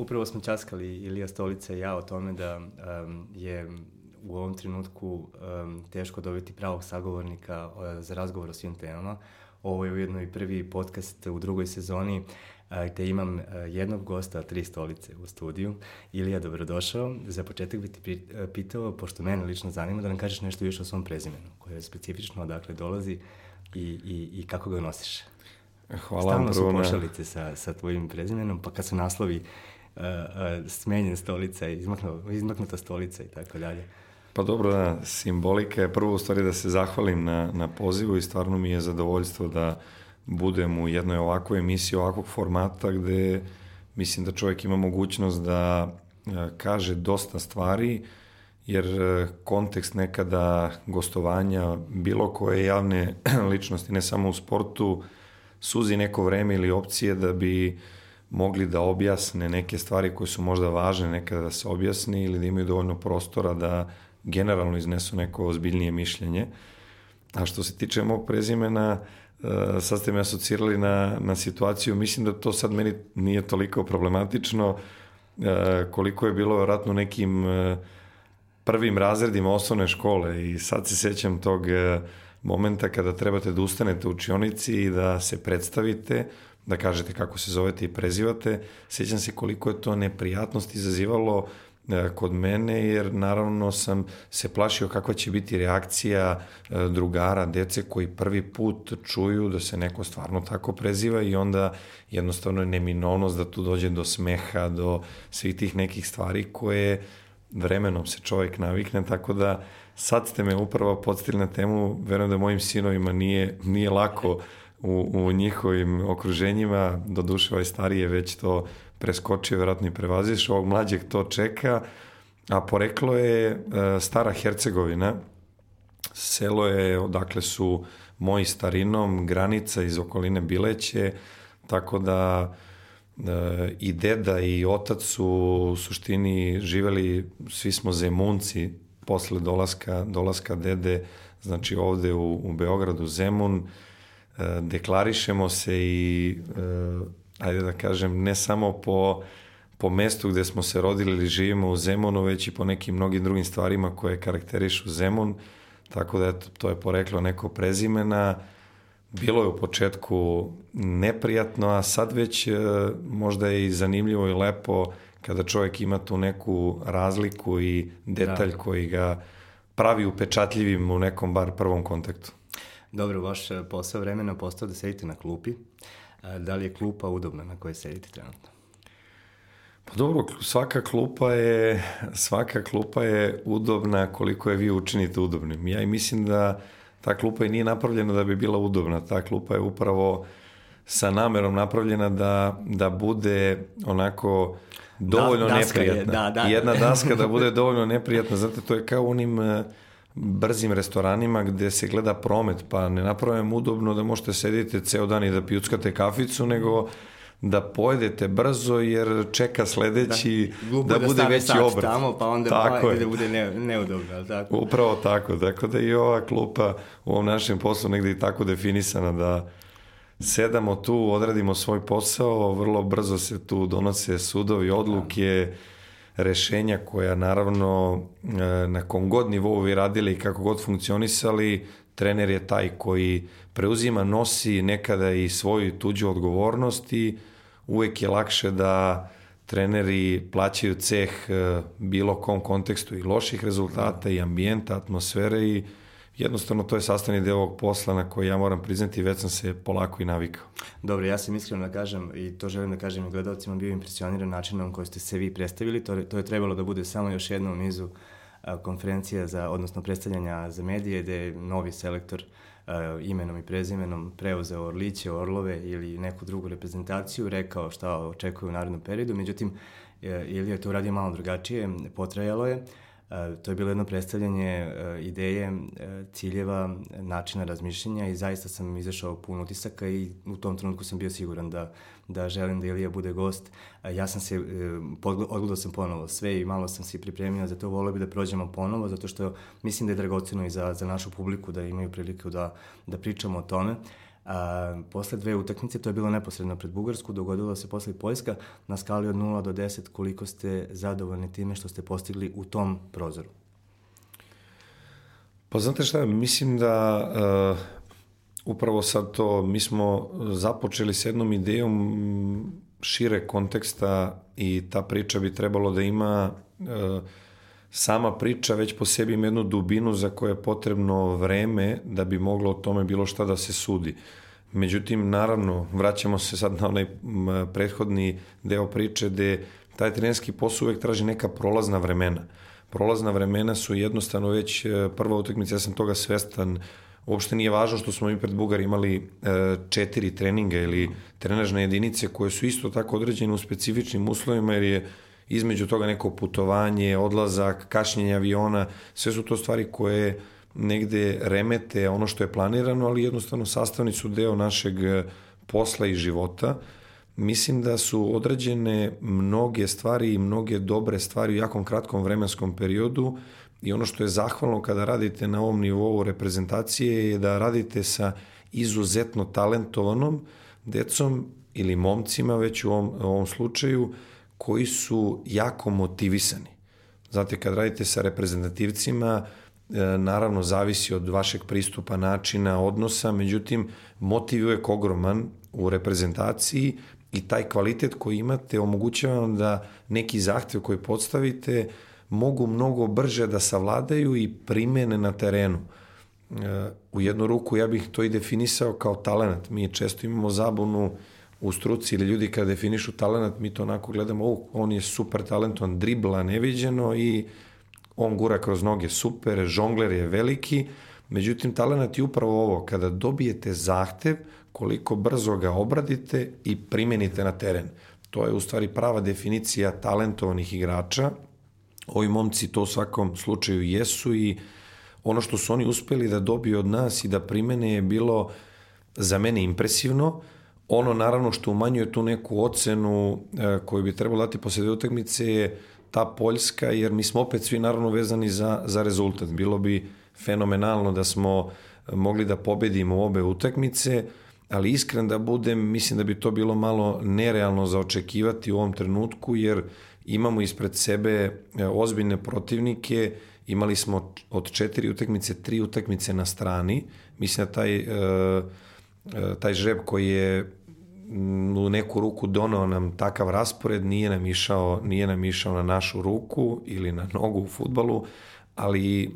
upravo smo časkali Ilija Stolica i ja o tome da um, je u ovom trenutku um, teško dobiti pravog sagovornika uh, za razgovor o svim temama. Ovo je ujedno i prvi podcast u drugoj sezoni te imam jednog gosta, tri stolice u studiju. Ilija, dobrodošao. Za početak bih ti pitao, pošto mene lično zanima, da nam kažeš nešto više o svom prezimenu, koje je specifično odakle dolazi i, i, i kako ga nosiš. Hvala Stalno su pošalice sa, sa tvojim prezimenom, pa kad su naslovi uh, uh, smenjen stolica, izmaknu, izmaknuta stolica i tako dalje. Pa dobro, da, simbolika je prvo u stvari da se zahvalim na, na pozivu i stvarno mi je zadovoljstvo da budem u jednoj ovakvoj emisiji, ovakvog formata gde mislim da čovjek ima mogućnost da e, kaže dosta stvari, jer kontekst nekada gostovanja bilo koje javne ličnosti, ne samo u sportu, suzi neko vreme ili opcije da bi mogli da objasne neke stvari koje su možda važne nekada da se objasni ili da imaju dovoljno prostora da generalno iznesu neko ozbiljnije mišljenje. A što se tiče mog prezimena, uh, sad ste me asocirali na, na situaciju, mislim da to sad meni nije toliko problematično uh, koliko je bilo vratno nekim uh, prvim razredima osnovne škole i sad se sećam tog momenta kada trebate da ustanete u učionici i da se predstavite, da kažete kako se zovete i prezivate. Sećam se koliko je to neprijatnost izazivalo E, kod mene, jer naravno sam se plašio kakva će biti reakcija e, drugara, dece koji prvi put čuju da se neko stvarno tako preziva i onda jednostavno je neminovnost da tu dođe do smeha, do svih tih nekih stvari koje vremenom se čovjek navikne, tako da sad ste me upravo podstili na temu, verujem da mojim sinovima nije, nije lako u, u njihovim okruženjima, do duše ovaj stariji je već to preskočio, verovatno i prevaziš, ovog mlađeg to čeka, a poreklo je e, Stara Hercegovina, selo je, odakle su moji starinom, granica iz okoline Bileće, tako da e, i deda i otac su u suštini živeli, svi smo zemunci posle dolaska, dolaska dede, znači ovde u, u Beogradu Zemun, deklarišemo se i ajde da kažem, ne samo po, po mestu gde smo se rodili ili živimo u Zemunu, već i po nekim mnogim drugim stvarima koje karakterišu Zemun, tako da eto, to je poreklo neko prezimena, bilo je u početku neprijatno, a sad već e, možda je i zanimljivo i lepo kada čovjek ima tu neku razliku i detalj da. koji ga pravi upečatljivim u nekom bar prvom kontaktu. Dobro, vaš posao vremena postao da sedite na klupi. Da li je klupa udobna na kojoj sedite trenutno? Pa dobro, svaka klupa je, svaka klupa je udobna koliko je vi učinite udobnim. Ja i mislim da ta klupa i nije napravljena da bi bila udobna. Ta klupa je upravo sa namerom napravljena da, da bude onako dovoljno da, neprijatna. Je, da, da. Jedna daska da bude dovoljno neprijatna, znate, to je kao unim brzim restoranima gde se gleda promet, pa ne napravim udobno da možete sedite ceo dan i da pijuckate kaficu, nego da pojedete brzo jer čeka sledeći da, da, da bude veći obrt. tamo pa onda tako da bude ne, neudobno, ali tako? Upravo tako, tako da i ova klupa u ovom našem poslu negde i tako definisana da sedamo tu, odradimo svoj posao, vrlo brzo se tu donose sudovi, odluke, da rešenja koja naravno e, na kom god nivou vi radili i kako god funkcionisali, trener je taj koji preuzima, nosi nekada i svoju tuđu odgovornost i uvek je lakše da treneri plaćaju ceh e, bilo kom kontekstu i loših rezultata i ambijenta, atmosfere i jednostavno to je sastavni deo ovog posla na koji ja moram priznati već sam se polako i navikao. Dobro, ja sam iskreno da kažem i to želim da kažem i gledalcima, bio impresioniran načinom koji ste se vi predstavili, to, to je trebalo da bude samo još jedna u nizu konferencija za, odnosno predstavljanja za medije, gde je novi selektor uh, imenom i prezimenom preuzeo Orliće, Orlove ili neku drugu reprezentaciju, rekao šta očekuje u narednom periodu, međutim, e, Ilija je to uradio malo drugačije, potrajalo je, To je bilo jedno predstavljanje e, ideje, e, ciljeva, načina razmišljenja i zaista sam izašao pun utisaka i u tom trenutku sam bio siguran da, da želim da Ilija bude gost. Ja sam se, odgledao sam ponovo sve i malo sam se pripremio za to, volio bi da prođemo ponovo, zato što mislim da je dragoceno i za, za našu publiku da imaju priliku da, da pričamo o tome. A, posle dve utakmice, to je bilo neposredno pred Bugarsku, dogodilo se posle Poljska, na skali od 0 do 10 koliko ste zadovoljni time što ste postigli u tom prozoru? Pa znate šta, mislim da uh, upravo sad to, mi smo započeli s jednom idejom šire konteksta i ta priča bi trebalo da ima uh, sama priča već po sebi ima jednu dubinu za koje je potrebno vreme da bi moglo o tome bilo šta da se sudi. Međutim, naravno, vraćamo se sad na onaj prethodni deo priče gde taj trenerski posao uvek traži neka prolazna vremena. Prolazna vremena su jednostavno već e, prva utakmica, ja sam toga svestan, uopšte nije važno što smo mi pred Bugar imali e, četiri treninga ili trenažne jedinice koje su isto tako određene u specifičnim uslovima jer je između toga neko putovanje, odlazak, kašnjenje aviona, sve su to stvari koje negde remete ono što je planirano, ali jednostavno sastavni su deo našeg e, posla i života. Mislim da su određene mnoge stvari i mnoge dobre stvari u jakom kratkom vremenskom periodu i ono što je zahvalno kada radite na ovom nivou reprezentacije je da radite sa izuzetno talentovanom decom ili momcima već u ovom, u ovom slučaju koji su jako motivisani. Znate, kad radite sa reprezentativcima, e, naravno zavisi od vašeg pristupa, načina, odnosa, međutim, motiv je ogroman u reprezentaciji i taj kvalitet koji imate omogućava vam da neki zahtev koji podstavite mogu mnogo brže da savladaju i primene na terenu. E, u jednu ruku ja bih to i definisao kao talent. Mi često imamo zabunu u struci ili ljudi kada definišu talent, mi to onako gledamo, oh, on je super talentovan, dribla neviđeno i on gura kroz noge super, žongler je veliki, međutim talent je upravo ovo, kada dobijete zahtev, koliko brzo ga obradite i primenite na teren. To je u stvari prava definicija talentovanih igrača. Ovi momci to u svakom slučaju jesu i ono što su oni uspeli da dobiju od nas i da primene je bilo za mene impresivno, Ono naravno što umanjuje tu neku ocenu e, koju bi trebalo dati posle utakmice je ta Poljska, jer mi smo opet svi naravno vezani za, za rezultat. Bilo bi fenomenalno da smo mogli da pobedimo obe utakmice, ali iskren da budem, mislim da bi to bilo malo nerealno za očekivati u ovom trenutku, jer imamo ispred sebe e, ozbiljne protivnike, imali smo od četiri utakmice, tri utakmice na strani, mislim da taj, e, taj žreb koji je u neku ruku donao nam takav raspored, nije nam išao, nije nam išao na našu ruku ili na nogu u futbalu, ali e,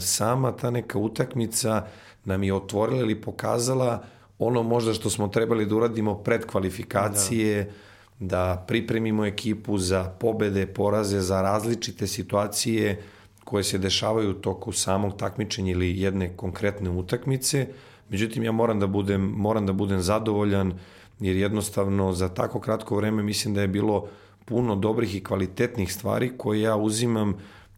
sama ta neka utakmica nam je otvorila ili pokazala ono možda što smo trebali da uradimo pred kvalifikacije, da, da pripremimo ekipu za pobede, poraze, za različite situacije koje se dešavaju u toku samog takmičenja ili jedne konkretne utakmice. Međutim, ja moram da budem, moram da budem zadovoljan jer jednostavno za tako kratko vreme mislim da je bilo puno dobrih i kvalitetnih stvari koje ja uzimam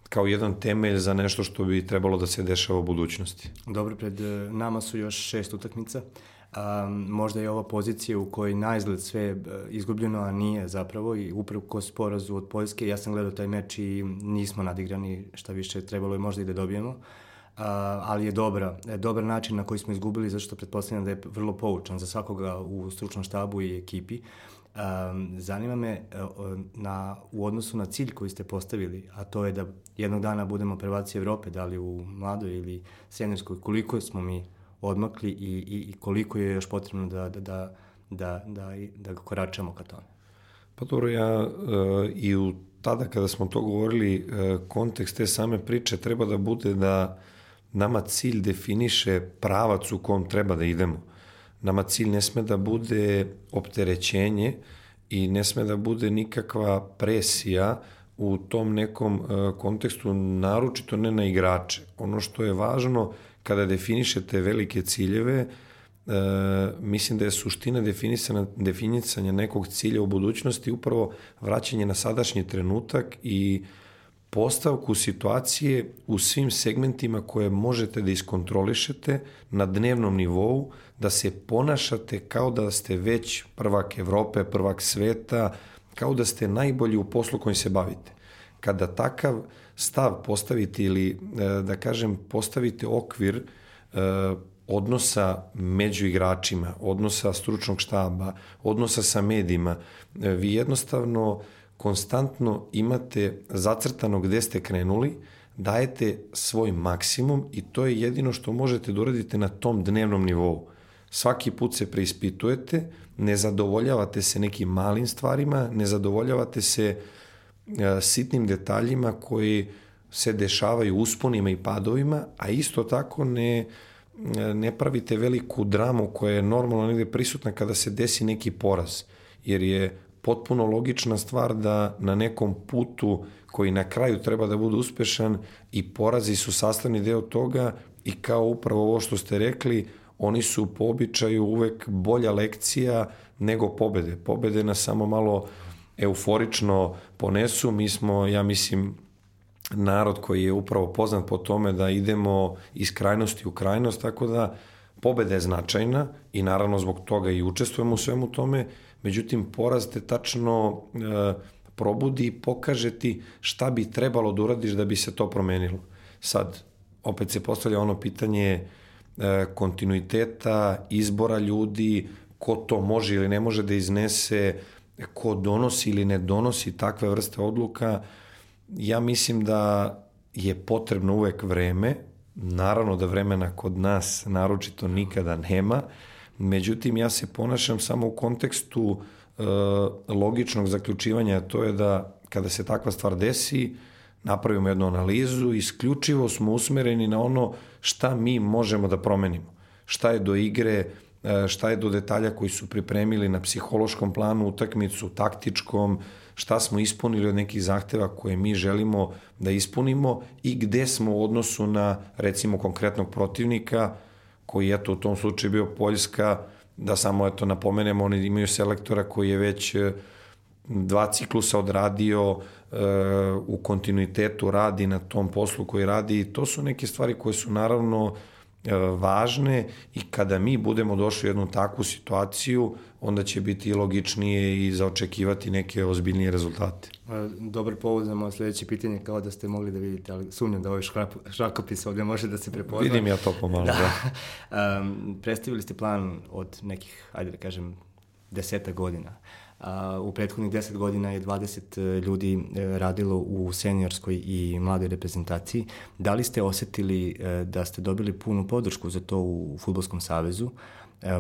kao jedan temelj za nešto što bi trebalo da se dešava u budućnosti. Dobro, pred e, nama su još šest utakmica. A, možda je ova pozicija u kojoj na izgled sve e, izgubljeno, a nije zapravo i upravo sporazu od Poljske. Ja sam gledao taj meč i nismo nadigrani šta više trebalo je možda i da dobijemo ali je dobra, je dobar način na koji smo izgubili, zato što pretpostavljam da je vrlo poučan za svakoga u stručnom štabu i ekipi. Zanima me e, na, u odnosu na cilj koji ste postavili, a to je da jednog dana budemo prvaci Evrope, da li u mladoj ili senjorskoj, koliko smo mi odmakli i, i, i koliko je još potrebno da, da, da, da, da, da koračamo ka tome? Pa dobro, ja uh, i u tada kada smo to govorili, uh, kontekst te same priče treba da bude da nama cilj definiše pravac u kom treba da idemo. Nama cilj ne sme da bude opterećenje i ne sme da bude nikakva presija u tom nekom uh, kontekstu, naročito ne na igrače. Ono što je važno kada definišete velike ciljeve, uh, mislim da je suština definisana, definicanja nekog cilja u budućnosti upravo vraćanje na sadašnji trenutak i postavku situacije u svim segmentima koje možete da iskontrolišete na dnevnom nivou, da se ponašate kao da ste već prvak Evrope, prvak sveta, kao da ste najbolji u poslu kojim se bavite. Kada takav stav postavite ili, e, da kažem, postavite okvir, e, odnosa među igračima, odnosa stručnog štaba, odnosa sa medijima. E, vi jednostavno konstantno imate zacrtano gde ste krenuli, dajete svoj maksimum i to je jedino što možete da uradite na tom dnevnom nivou. Svaki put se preispitujete, ne zadovoljavate se nekim malim stvarima, ne zadovoljavate se e, sitnim detaljima koji se dešavaju usponima i padovima, a isto tako ne, ne pravite veliku dramu koja je normalno negde prisutna kada se desi neki poraz, jer je potpuno logična stvar da na nekom putu koji na kraju treba da bude uspešan i porazi su sastavni deo toga i kao upravo ovo što ste rekli, oni su po običaju uvek bolja lekcija nego pobede. Pobede nas samo malo euforično ponesu, mi smo, ja mislim, narod koji je upravo poznat po tome da idemo iz krajnosti u krajnost, tako da pobeda je značajna i naravno zbog toga i učestvujemo u svemu tome, međutim poraz te tačno e, probudi i pokaže ti šta bi trebalo da uradiš da bi se to promenilo. Sad, opet se postavlja ono pitanje e, kontinuiteta, izbora ljudi, ko to može ili ne može da iznese, ko donosi ili ne donosi takve vrste odluka, ja mislim da je potrebno uvek vreme, naravno da vremena kod nas naročito nikada nema, međutim ja se ponašam samo u kontekstu e, logičnog zaključivanja, to je da kada se takva stvar desi, napravimo jednu analizu, isključivo smo usmereni na ono šta mi možemo da promenimo. Šta je do igre, e, šta je do detalja koji su pripremili na psihološkom planu, utakmicu, taktičkom, šta smo ispunili od nekih zahteva koje mi želimo da ispunimo i gde smo u odnosu na recimo konkretnog protivnika koji eto u tom slučaju bio Poljska da samo eto napomenemo oni imaju selektora koji je već e, dva ciklusa odradio e, u kontinuitetu radi na tom poslu koji radi i to su neke stvari koje su naravno važne i kada mi budemo došli u jednu takvu situaciju, onda će biti logičnije i zaočekivati neke ozbiljnije rezultate. Dobar povod za moje sledeće pitanje, kao da ste mogli da vidite, ali sumnjam da ovaj šrakopis ovde može da se prepozna. Vidim ja to pomalo, da. da. um, predstavili ste plan od nekih, ajde da kažem, deseta godina. U prethodnih 10 godina je 20 e, ljudi e, radilo u seniorskoj i mladoj reprezentaciji. Da li ste osetili e, da ste dobili punu podršku za to u Futbolskom savezu?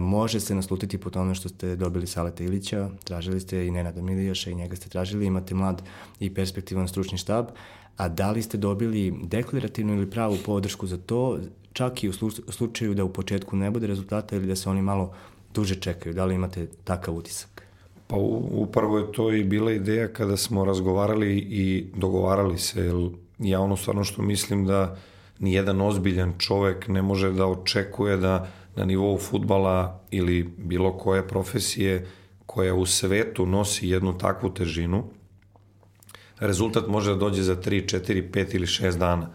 Može se naslutiti po tome što ste dobili Saleta Ilića, tražili ste i Nenada Milijaša i njega ste tražili, imate mlad i perspektivan stručni štab, a da li ste dobili deklarativnu ili pravu podršku za to, čak i u slučaju da u početku ne bude rezultata ili da se oni malo duže čekaju, da li imate takav utisak? Pa upravo je to i bila ideja kada smo razgovarali i dogovarali se, ja ono stvarno što mislim da ni jedan ozbiljan čovek ne može da očekuje da na nivou futbala ili bilo koje profesije koja u svetu nosi jednu takvu težinu, rezultat može da dođe za 3, 4, 5 ili 6 dana.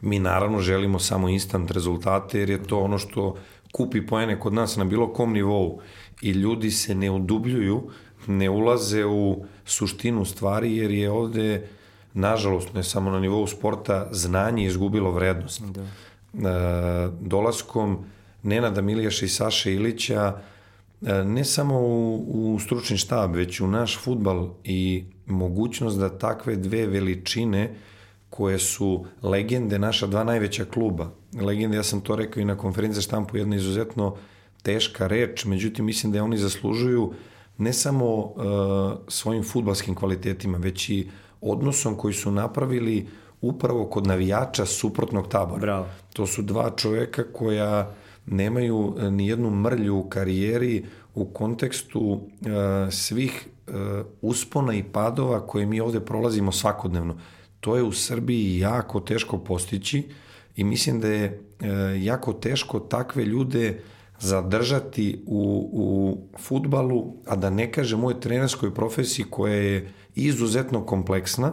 Mi naravno želimo samo instant rezultate jer je to ono što kupi poene kod nas na bilo kom nivou i ljudi se ne udubljuju ne ulaze u suštinu stvari jer je ovde nažalost ne samo na nivou sporta znanje izgubilo vrednost. Da. E, dolaskom Nenada Milijaša i Saše Ilića e, ne samo u, u stručni štab, već u naš futbal i mogućnost da takve dve veličine koje su legende naša dva najveća kluba. Legende, ja sam to rekao i na konferenciji štampu, jedna izuzetno teška reč, međutim mislim da je oni zaslužuju uh, ne samo uh, svojim futbalskim kvalitetima, već i odnosom koji su napravili upravo kod navijača suprotnog tabora. Bravo. To su dva čoveka koja nemaju uh, ni jednu mrlju u karijeri u kontekstu uh, svih uh, uspona i padova koje mi ovde prolazimo svakodnevno. To je u Srbiji jako teško postići i mislim da je uh, jako teško takve ljude uh, zadržati u, u futbalu, a da ne kažem u trenerskoj profesiji koja je izuzetno kompleksna.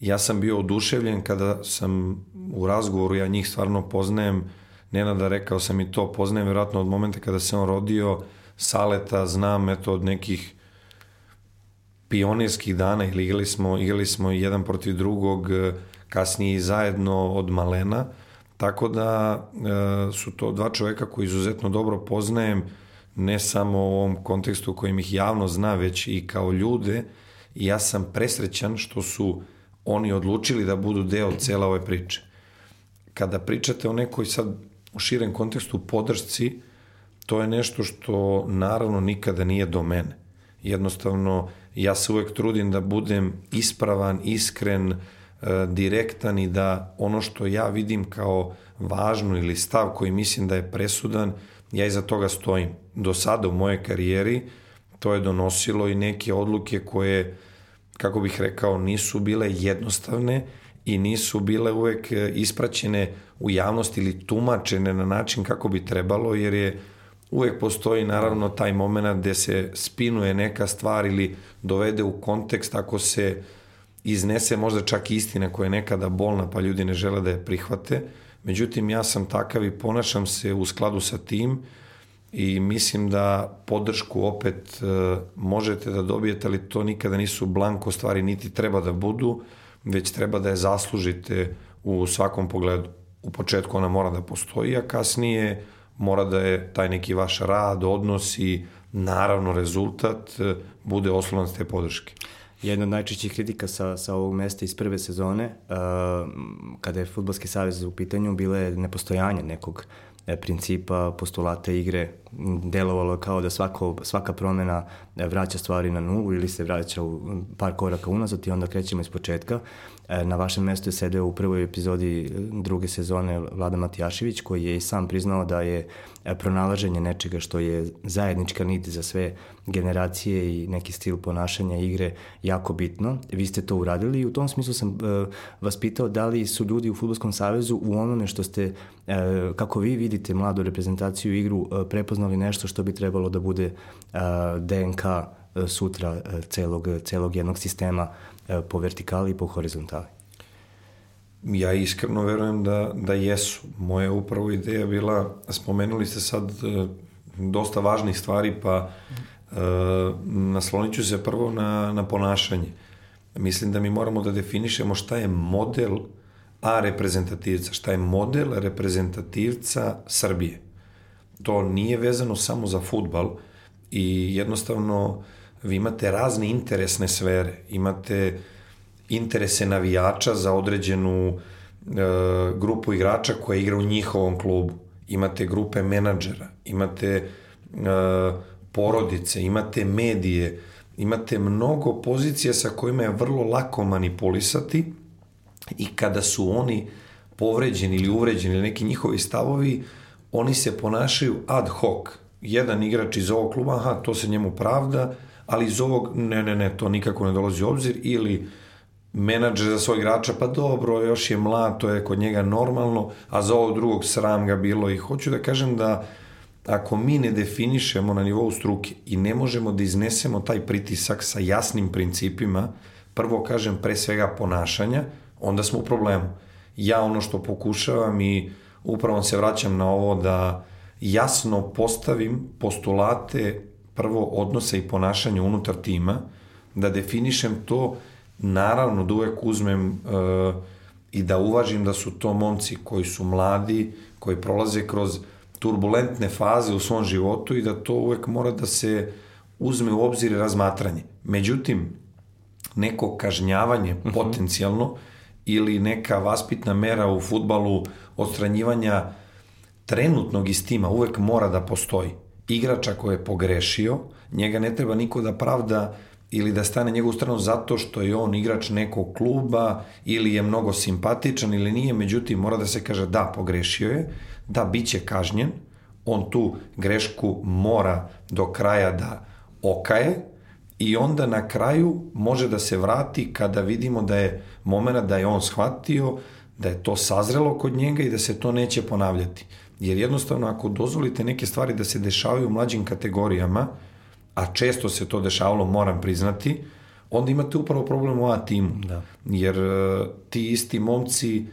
Ja sam bio oduševljen kada sam u razgovoru, ja njih stvarno poznajem, Nenada rekao sam i to, poznajem vjerojatno od momenta kada se on rodio, Saleta znam eto od nekih pionirskih dana ili igrali smo, igrali smo jedan protiv drugog, kasnije i zajedno od malena, Tako da e, su to dva čoveka koji izuzetno dobro poznajem, ne samo u ovom kontekstu kojim ih javno zna, već i kao ljude. I ja sam presrećan što su oni odlučili da budu deo cela ove priče. Kada pričate o nekoj sad u širem kontekstu podršci, to je nešto što naravno nikada nije do mene. Jednostavno, ja se uvek trudim da budem ispravan, iskren, E, direktan i da ono što ja vidim kao važno ili stav koji mislim da je presudan, ja iza toga stojim. Do sada u moje karijeri to je donosilo i neke odluke koje, kako bih rekao, nisu bile jednostavne i nisu bile uvek ispraćene u javnosti ili tumačene na način kako bi trebalo, jer je uvek postoji naravno taj moment gde se spinuje neka stvar ili dovede u kontekst ako se uh, iznese možda čak istina koja je nekada bolna pa ljudi ne žele da je prihvate. Međutim, ja sam takav i ponašam se u skladu sa tim i mislim da podršku opet e, možete da dobijete, ali to nikada nisu blanko stvari, niti treba da budu, već treba da je zaslužite u svakom pogledu. U početku ona mora da postoji, a kasnije mora da je taj neki vaš rad, odnos i naravno rezultat e, bude oslonac te podrške. Jedna od najčešćih kritika sa, sa ovog mesta iz prve sezone, uh, kada je Futbolski savez u pitanju, bile nepostojanje nekog e, principa, postulata igre. Delovalo kao da svako, svaka promena e, vraća stvari na nulu ili se vraća u par koraka unazad i onda krećemo iz početka. E, na vašem mestu je sedeo u prvoj epizodi druge sezone Vlada Matijašević, koji je i sam priznao da je pronalaženje nečega što je zajednička nit za sve generacije i neki stil ponašanja igre jako bitno. Vi ste to uradili i u tom smislu sam vas pitao da li su ljudi u Futbolskom savezu u onome što ste, kako vi vidite mladu reprezentaciju igru, prepoznali nešto što bi trebalo da bude DNK sutra celog, celog jednog sistema po vertikali i po horizontali. Ja iskreno verujem da, da jesu. Moja upravo ideja bila, spomenuli ste sad dosta važnih stvari, pa e, naslonit ću se prvo na, na ponašanje. Mislim da mi moramo da definišemo šta je model A reprezentativca, šta je model reprezentativca Srbije. To nije vezano samo za futbal i jednostavno vi imate razne interesne sfere, imate interese navijača za određenu e, grupu igrača koja igra u njihovom klubu, imate grupe menadžera, imate e, porodice, imate medije, imate mnogo pozicija sa kojima je vrlo lako manipulisati i kada su oni povređeni ili uvređeni ili neki njihovi stavovi, oni se ponašaju ad hoc. Jedan igrač iz ovog kluba, aha, to se njemu pravda, ali iz ovog, ne, ne, ne, to nikako ne dolazi u obzir, ili menadžer za svoj igrača, pa dobro, još je mlad, to je kod njega normalno, a za ovog drugog sram ga bilo i hoću da kažem da ako mi ne definišemo na nivou struke i ne možemo da iznesemo taj pritisak sa jasnim principima, prvo kažem pre svega ponašanja, onda smo u problemu. Ja ono što pokušavam i upravo se vraćam na ovo da jasno postavim postulate prvo odnosa i ponašanja unutar tima, da definišem to, naravno da uvek uzmem uh, i da uvažim da su to momci koji su mladi, koji prolaze kroz turbulentne faze u svom životu i da to uvek mora da se uzme u obzir razmatranje. Međutim, neko kažnjavanje uh mhm. -huh. potencijalno ili neka vaspitna mera u futbalu odstranjivanja trenutnog iz tima uvek mora da postoji igrača koji je pogrešio, njega ne treba niko da pravda ili da stane njegovu stranu zato što je on igrač nekog kluba ili je mnogo simpatičan ili nije, međutim mora da se kaže da, pogrešio je, da, bit će kažnjen, on tu grešku mora do kraja da okaje i onda na kraju može da se vrati kada vidimo da je momena da je on shvatio, da je to sazrelo kod njega i da se to neće ponavljati. Jer jednostavno ako dozvolite neke stvari da se dešavaju u mlađim kategorijama, a često se to dešavalo, moram priznati, onda imate upravo problem u A timu. Da. Jer uh, ti isti momci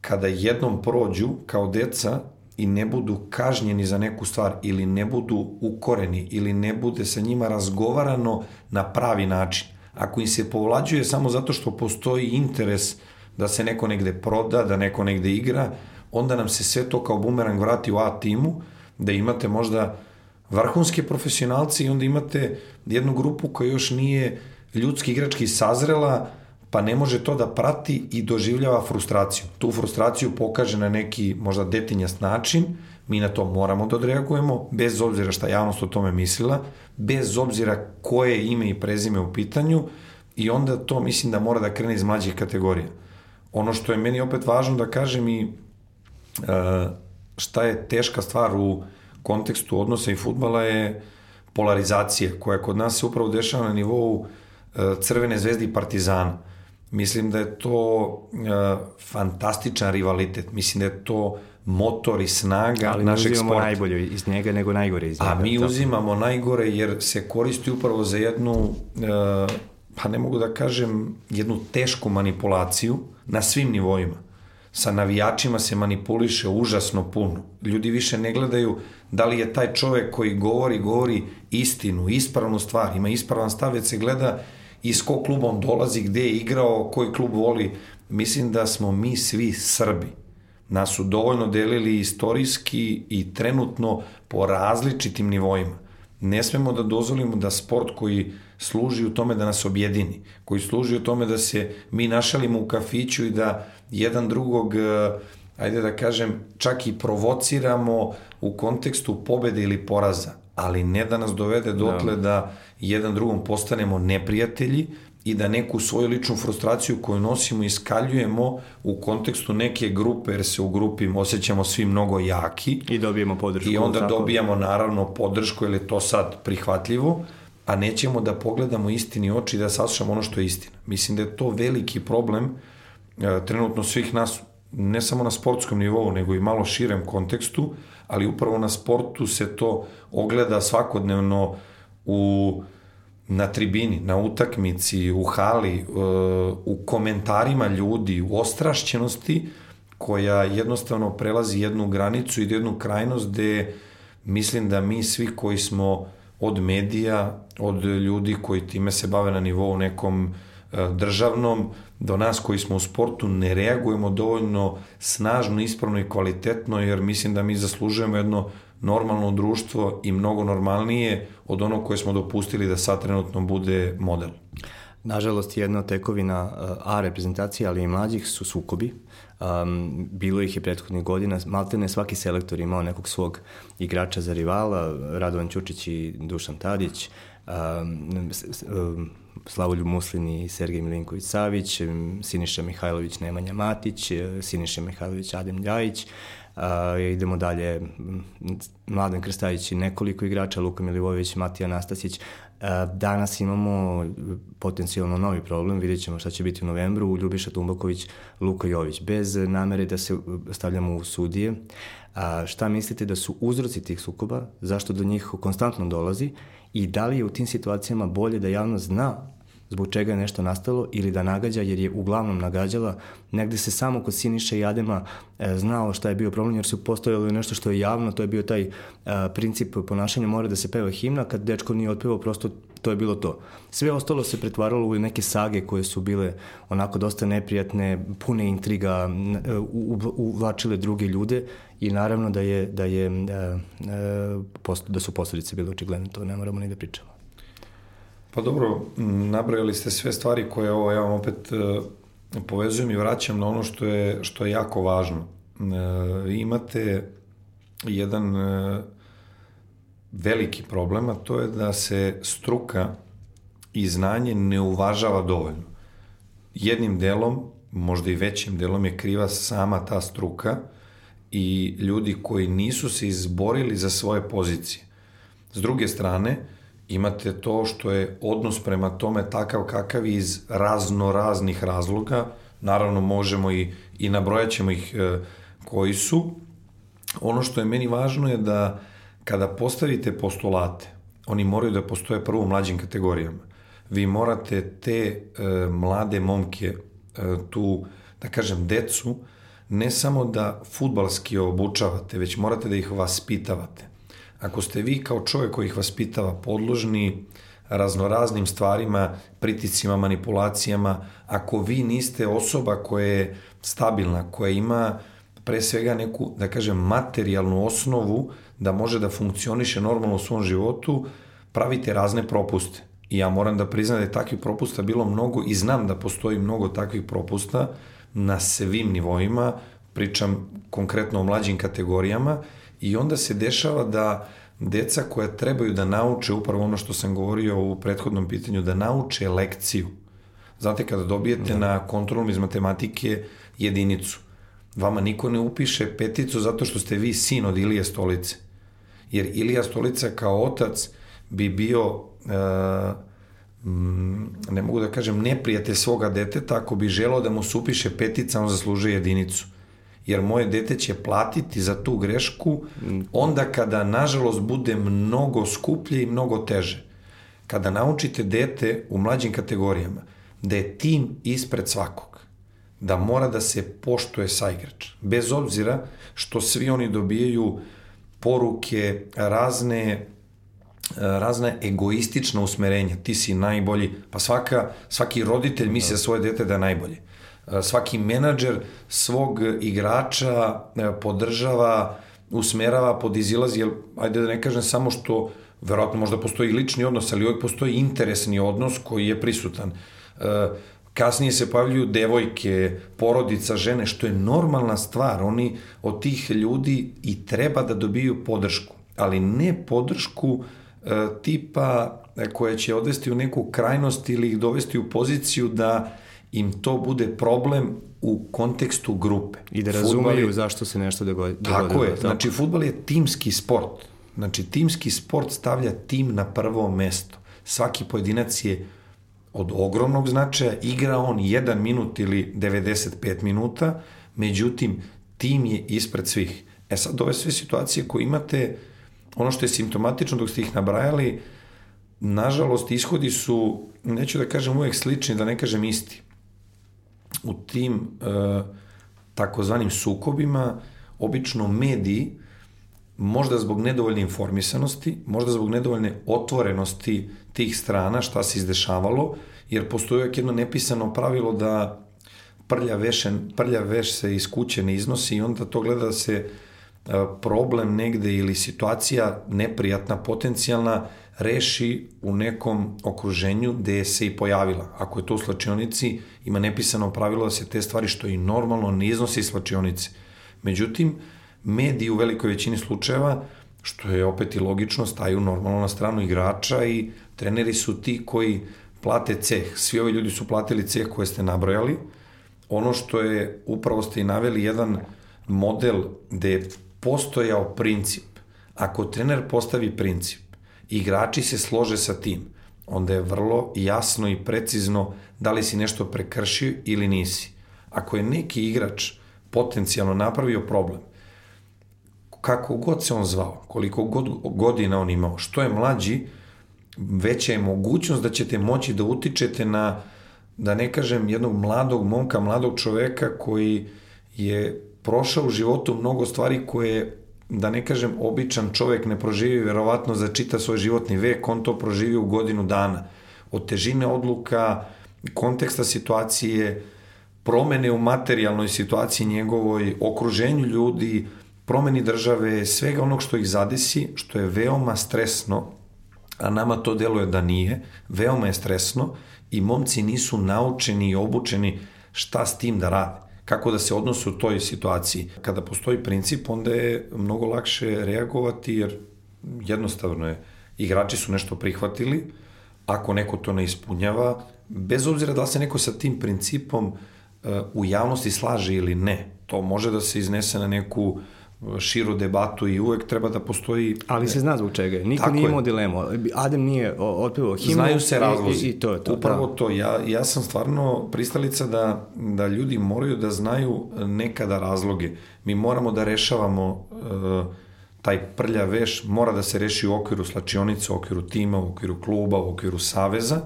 kada jednom prođu kao deca i ne budu kažnjeni za neku stvar ili ne budu ukoreni ili ne bude sa njima razgovarano na pravi način. Ako im se povlađuje samo zato što postoji interes da se neko negde proda, da neko negde igra, onda nam se sve to kao bumerang vrati u A timu, da imate možda vrhunske profesionalci i onda imate jednu grupu koja još nije ljudski igrački sazrela, pa ne može to da prati i doživljava frustraciju. Tu frustraciju pokaže na neki možda detinjast način, mi na to moramo da odreagujemo, bez obzira šta javnost o tome mislila, bez obzira koje ime i prezime u pitanju i onda to mislim da mora da krene iz mlađih kategorija. Ono što je meni opet važno da kažem i šta je teška stvar u kontekstu odnosa i futbala je polarizacija koja kod nas se upravo dešava na nivou uh, Crvene zvezde i Partizana. Mislim da je to uh, fantastičan rivalitet. Mislim da je to motor i snaga Ali našeg sporta. Ali najbolje iz njega nego najgore iz njega. A mi uzimamo najgore jer se koristi upravo za jednu, pa ne mogu da kažem, jednu tešku manipulaciju na svim nivoima. Sa navijačima se manipuliše užasno puno. Ljudi više ne gledaju da li je taj čovek koji govori, govori istinu, ispravnu stvar, ima ispravan stav, već se gleda iz kog kluba on dolazi, gde je igrao, koji klub voli. Mislim da smo mi svi Srbi. Nas su dovoljno delili istorijski i trenutno po različitim nivoima. Ne smemo da dozvolimo da sport koji služi u tome da nas objedini, koji služi u tome da se mi našalimo u kafiću i da jedan drugog, eh, ajde da kažem, čak i provociramo u kontekstu pobede ili poraza, ali ne da nas dovede dotle da, da jedan drugom postanemo neprijatelji i da neku svoju ličnu frustraciju koju nosimo iskaljujemo u kontekstu neke grupe, jer se u grupi osjećamo svi mnogo jaki. I dobijemo podršku. I onda tako. dobijamo naravno podršku, jer je to sad prihvatljivo, a nećemo da pogledamo istini oči i da saslušamo ono što je istina. Mislim da je to veliki problem e, trenutno svih nas, ne samo na sportskom nivou, nego i malo širem kontekstu, ali upravo na sportu se to ogleda svakodnevno u na tribini, na utakmici, u hali, e, u komentarima ljudi, u ostrašćenosti koja jednostavno prelazi jednu granicu i jednu krajnost gde mislim da mi svi koji smo od medija, od ljudi koji time se bave na nivou nekom e, državnom, do nas koji smo u sportu ne reagujemo dovoljno snažno, ispravno i kvalitetno, jer mislim da mi zaslužujemo jedno normalno društvo i mnogo normalnije od onog koje smo dopustili da sad trenutno bude model. Nažalost, jedna od tekovina uh, A reprezentacije, ali i mlađih su sukobi. Um, bilo ih je prethodnih godina, maltene svaki selektor imao nekog svog igrača za rivala, Radovan Ćučić i Dušan Tadić, um, um, Slavoljub Muslin i Sergej Milinković Savić, Siniša Mihajlović Nemanja Matić, Siniša Mihajlović Adem Ljajić, Uh, idemo dalje, Mladen Krstajić i nekoliko igrača, Luka Milivojević, Matija Nastasić. Uh, danas imamo potencijalno novi problem, vidjet ćemo šta će biti u novembru, Ljubiša Tumbaković, Luka Jović. Bez namere da se stavljamo u sudije, a, šta mislite da su uzroci tih sukoba, zašto do njih konstantno dolazi i da li je u tim situacijama bolje da javnost zna zbog čega je nešto nastalo ili da nagađa jer je uglavnom nagađala. Negde se samo kod Siniša i Adema e, znalo šta je bio problem jer su postojalo nešto što je javno, to je bio taj e, princip ponašanja mora da se peva himna, kad dečko nije otpevao prosto to je bilo to. Sve ostalo se pretvaralo u neke sage koje su bile onako dosta neprijatne, pune intriga, uvlačile druge ljude i naravno da je da je e, e, da su posledice bile očigledne, to ne moramo ni da pričamo. Pa dobro, nabrojali ste sve stvari koje ovo ja vam opet e, povezujem i vraćam na ono što je, što je jako važno. Imate jedan veliki problem, a to je da se struka i znanje ne uvažava dovoljno. Jednim delom, možda i većim delom je kriva sama ta struka i ljudi koji nisu se izborili za svoje pozicije. S druge strane, imate to što je odnos prema tome takav kakav iz razno raznih razloga, naravno možemo i, i nabrojat ćemo ih e, koji su. Ono što je meni važno je da kada postavite postulate, oni moraju da postoje prvo u mlađim kategorijama. Vi morate te e, mlade momke, e, tu, da kažem, decu, ne samo da futbalski obučavate, već morate da ih vaspitavate Ako ste vi kao čovjek koji ih vaspitava podložni raznoraznim stvarima, priticima, manipulacijama, ako vi niste osoba koja je stabilna, koja ima pre svega neku, da kažem, materijalnu osnovu da može da funkcioniše normalno u svom životu, pravite razne propuste. I ja moram da priznam da je takvih propusta bilo mnogo i znam da postoji mnogo takvih propusta na svim nivoima, pričam konkretno o mlađim kategorijama i onda se dešava da deca koja trebaju da nauče upravo ono što sam govorio u prethodnom pitanju, da nauče lekciju. Znate, kada dobijete da. na kontrolom iz matematike jedinicu, vama niko ne upiše peticu zato što ste vi sin od Ilije Stolice. Jer Ilija Stolica kao otac bi bio, uh, ne mogu da kažem, neprijate svoga deteta ako bi želao da mu se upiše petica, on zaslužuje jedinicu jer moje dete će platiti za tu grešku onda kada, nažalost, bude mnogo skuplje i mnogo teže. Kada naučite dete u mlađim kategorijama da je tim ispred svakog, da mora da se poštuje saigrač, bez obzira što svi oni dobijaju poruke, razne razna egoistična usmerenja, ti si najbolji, pa svaka, svaki roditelj misli za svoje dete da je najbolje svaki menadžer svog igrača e, podržava, usmerava, podizilazi, jer, ajde da ne kažem samo što, verovatno možda postoji lični odnos, ali uvijek postoji interesni odnos koji je prisutan. E, kasnije se pojavljuju devojke, porodica, žene, što je normalna stvar. Oni od tih ljudi i treba da dobiju podršku, ali ne podršku e, tipa koja će odvesti u neku krajnost ili ih dovesti u poziciju da im to bude problem u kontekstu grupe. I da razumeju je, zašto se nešto dogodi. Tako je. Tako. Znači, futbal je timski sport. Znači, timski sport stavlja tim na prvo mesto. Svaki pojedinac je od ogromnog značaja, igra on jedan minut ili 95 minuta, međutim, tim je ispred svih. E sad, ove sve situacije koje imate, ono što je simptomatično dok ste ih nabrajali, nažalost, ishodi su, neću da kažem uvek slični, da ne kažem isti u tim e, takozvanim sukobima obično mediji možda zbog nedovoljne informisanosti, možda zbog nedovoljne otvorenosti tih strana šta se izdešavalo, jer postoji jedno nepisano pravilo da prlja, vešen, prlja veš se iz kuće ne iznosi i onda to gleda da se e, problem negde ili situacija neprijatna, potencijalna, reši u nekom okruženju gde se i pojavila. Ako je to u slačionici, ima nepisano pravilo da se te stvari što i normalno ne iznosi iz slačionice. Međutim, mediji u velikoj većini slučajeva, što je opet i logično, staju normalno na stranu igrača i treneri su ti koji plate ceh. Svi ovi ljudi su platili ceh koje ste nabrojali. Ono što je, upravo ste i naveli jedan model gde je postojao princip. Ako trener postavi princip, igrači se slože sa tim, onda je vrlo jasno i precizno da li si nešto prekršio ili nisi. Ako je neki igrač potencijalno napravio problem, kako god se on zvao, koliko god godina on imao, što je mlađi, veća je mogućnost da ćete moći da utičete na, da ne kažem, jednog mladog momka, mladog čoveka koji je prošao u životu mnogo stvari koje da ne kažem običan čovek ne proživi verovatno za čita svoj životni vek, on to proživi u godinu dana. Od težine odluka, konteksta situacije, promene u materijalnoj situaciji njegovoj, okruženju ljudi, promeni države, svega onog što ih zadesi, što je veoma stresno, a nama to deluje da nije, veoma je stresno i momci nisu naučeni i obučeni šta s tim da rade. Kako da se odnose u toj situaciji. Kada postoji princip, onda je mnogo lakše reagovati, jer jednostavno je, igrači su nešto prihvatili, ako neko to ne ispunjava, bez obzira da li se neko sa tim principom uh, u javnosti slaže ili ne, to može da se iznese na neku uh, širu debatu i uvek treba da postoji... Ali se zna zbog čega. Niko Tako nije imao dilemu. Adem nije otpevao himnu. Znaju se razlozi. I, i to je to. Upravo da. to. Ja, ja sam stvarno pristalica da, da ljudi moraju da znaju nekada razloge. Mi moramo da rešavamo uh, taj prlja veš, mora da se reši u okviru slačionice, u okviru tima, u okviru kluba, u okviru saveza.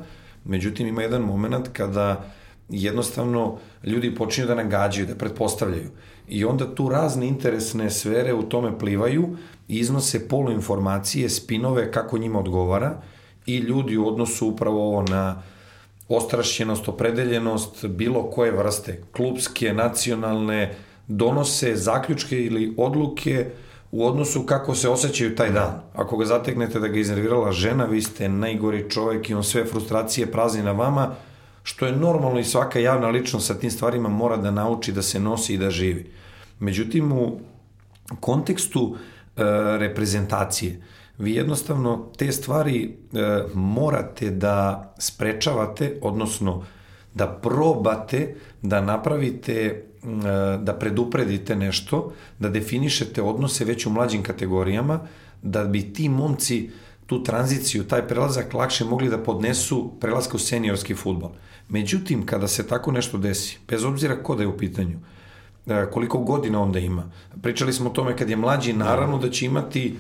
Međutim, ima jedan moment kada jednostavno ljudi počinju da nagađaju, da pretpostavljaju. I onda tu razne interesne sfere u tome plivaju, iznose poluinformacije, spinove kako njima odgovara i ljudi u odnosu upravo ovo na ostrašćenost, opredeljenost, bilo koje vrste, klubske, nacionalne, donose zaključke ili odluke u odnosu kako se osjećaju taj dan. Ako ga zateknete da ga iznervirala žena, vi ste najgori čovek i on sve frustracije prazni na vama, što je normalno i svaka javna ličnost sa tim stvarima mora da nauči da se nosi i da živi. Međutim, u kontekstu e, reprezentacije, vi jednostavno te stvari e, morate da sprečavate, odnosno da probate da napravite e, da predupredite nešto, da definišete odnose već u mlađim kategorijama, da bi ti momci tu tranziciju, taj prelazak lakše mogli da podnesu prelaska u seniorski futbol. Međutim, kada se tako nešto desi, bez obzira ko da je u pitanju, e, koliko godina onda ima, pričali smo o tome kad je mlađi, naravno da će imati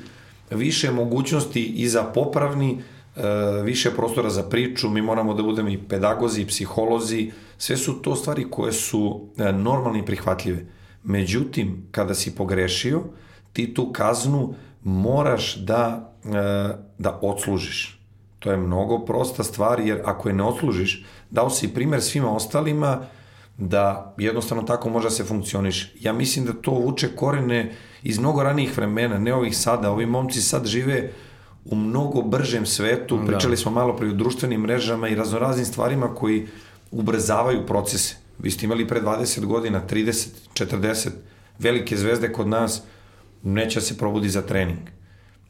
više mogućnosti i za popravni, e, više prostora za priču, mi moramo da budemo i pedagozi, i psiholozi, sve su to stvari koje su e, normalne i prihvatljive. Međutim, kada si pogrešio, ti tu kaznu moraš da, da odslužiš. To je mnogo prosta stvar, jer ako je ne odslužiš, dao si primer svima ostalima da jednostavno tako može da se funkcioniš. Ja mislim da to vuče korene iz mnogo ranijih vremena, ne ovih sada. Ovi momci sad žive u mnogo bržem svetu. Da. Pričali smo malo pri društvenim mrežama i raznoraznim stvarima koji ubrzavaju procese. Vi ste imali pre 20 godina, 30, 40 velike zvezde kod nas, neće da se probudi za trening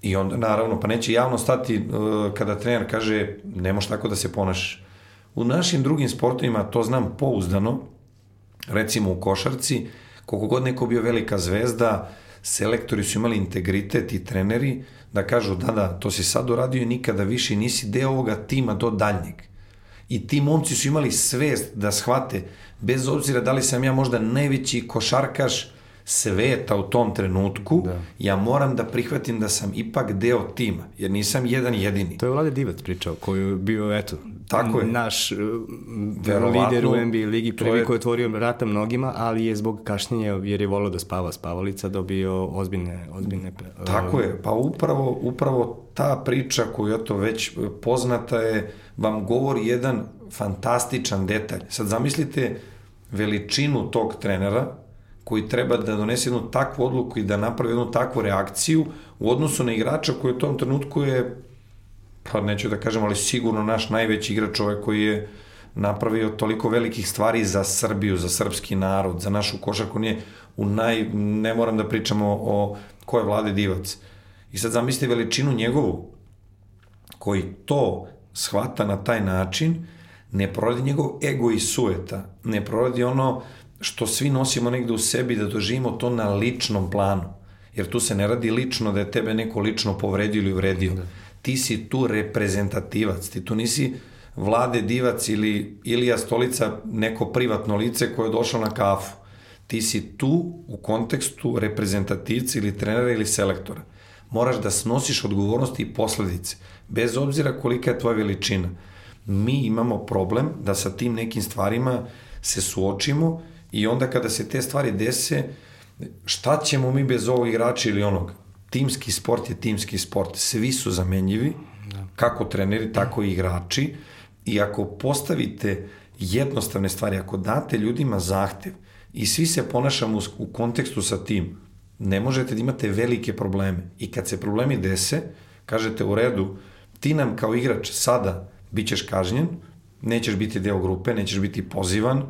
I onda, naravno, pa neće javno stati uh, kada trener kaže ne možeš tako da se ponašaš. U našim drugim sportovima, to znam pouzdano, recimo u košarci, koliko god neko bio velika zvezda, selektori su imali integritet i treneri da kažu da, da, to si sad uradio i nikada više nisi deo ovoga tima do daljnjeg. I ti momci su imali svest da shvate, bez obzira da li sam ja možda najveći košarkaš, sveta u tom trenutku, da. ja moram da prihvatim da sam ipak deo tima, jer nisam jedan jedini. To je Vlade Divac pričao, koji je bio, eto, Tako je. naš uh, lider u NBA ligi, prvi je... koji je otvorio vrata mnogima, ali je zbog kašnjenja, jer je volio da spava spavalica, dobio ozbiljne... ozbiljne uh, Tako je, pa upravo, upravo ta priča koju je to već poznata je, vam govori jedan fantastičan detalj. Sad zamislite veličinu tog trenera, koji treba da donese jednu takvu odluku i da napravi jednu takvu reakciju u odnosu na igrača koji u tom trenutku je, pa neću da kažem, ali sigurno naš najveći igrač ovaj koji je napravio toliko velikih stvari za Srbiju, za srpski narod, za našu košarku, nije u naj, ne moram da pričamo o ko je Vlade Divac. I sad zamislite veličinu njegovu, koji to shvata na taj način, ne proradi njegov ego i sueta, ne proradi ono što svi nosimo negde u sebi da doživimo to na ličnom planu. Jer tu se ne radi lično da je tebe neko lično povredio ili uvredio. Da. Ti si tu reprezentativac, ti tu nisi Vlade Divac ili Ilija Stolica neko privatno lice koje je došlo na kafu. Ti si tu u kontekstu reprezentativca ili trenera ili selektora. Moraš da snosiš odgovornosti i posledice, bez obzira kolika je tvoja veličina. Mi imamo problem da sa tim nekim stvarima se suočimo I onda kada se te stvari dese, šta ćemo mi bez ovog igrača ili onog? Timski sport je timski sport. Svi su zamenjivi, da. kako treneri, tako i igrači. I ako postavite jednostavne stvari, ako date ljudima zahtev i svi se ponašamo u, kontekstu sa tim, ne možete da imate velike probleme. I kad se problemi dese, kažete u redu, ti nam kao igrač sada bit ćeš kažnjen, nećeš biti deo grupe, nećeš biti pozivan,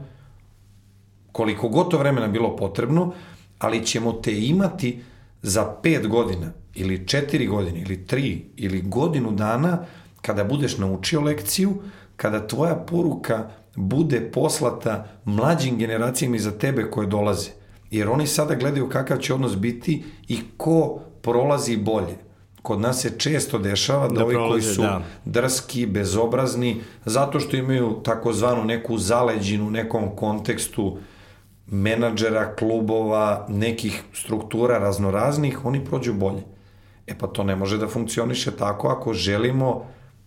koliko god to vremena bilo potrebno, ali ćemo te imati za pet godina ili četiri godine ili tri ili godinu dana kada budeš naučio lekciju, kada tvoja poruka bude poslata mlađim generacijama iza tebe koje dolaze. Jer oni sada gledaju kakav će odnos biti i ko prolazi bolje. Kod nas se često dešava da, da ovi koji su da. drski, bezobrazni, zato što imaju takozvanu neku zaleđinu u nekom kontekstu, menadžera, klubova, nekih struktura raznoraznih, oni prođu bolje. E pa to ne može da funkcioniše tako ako želimo,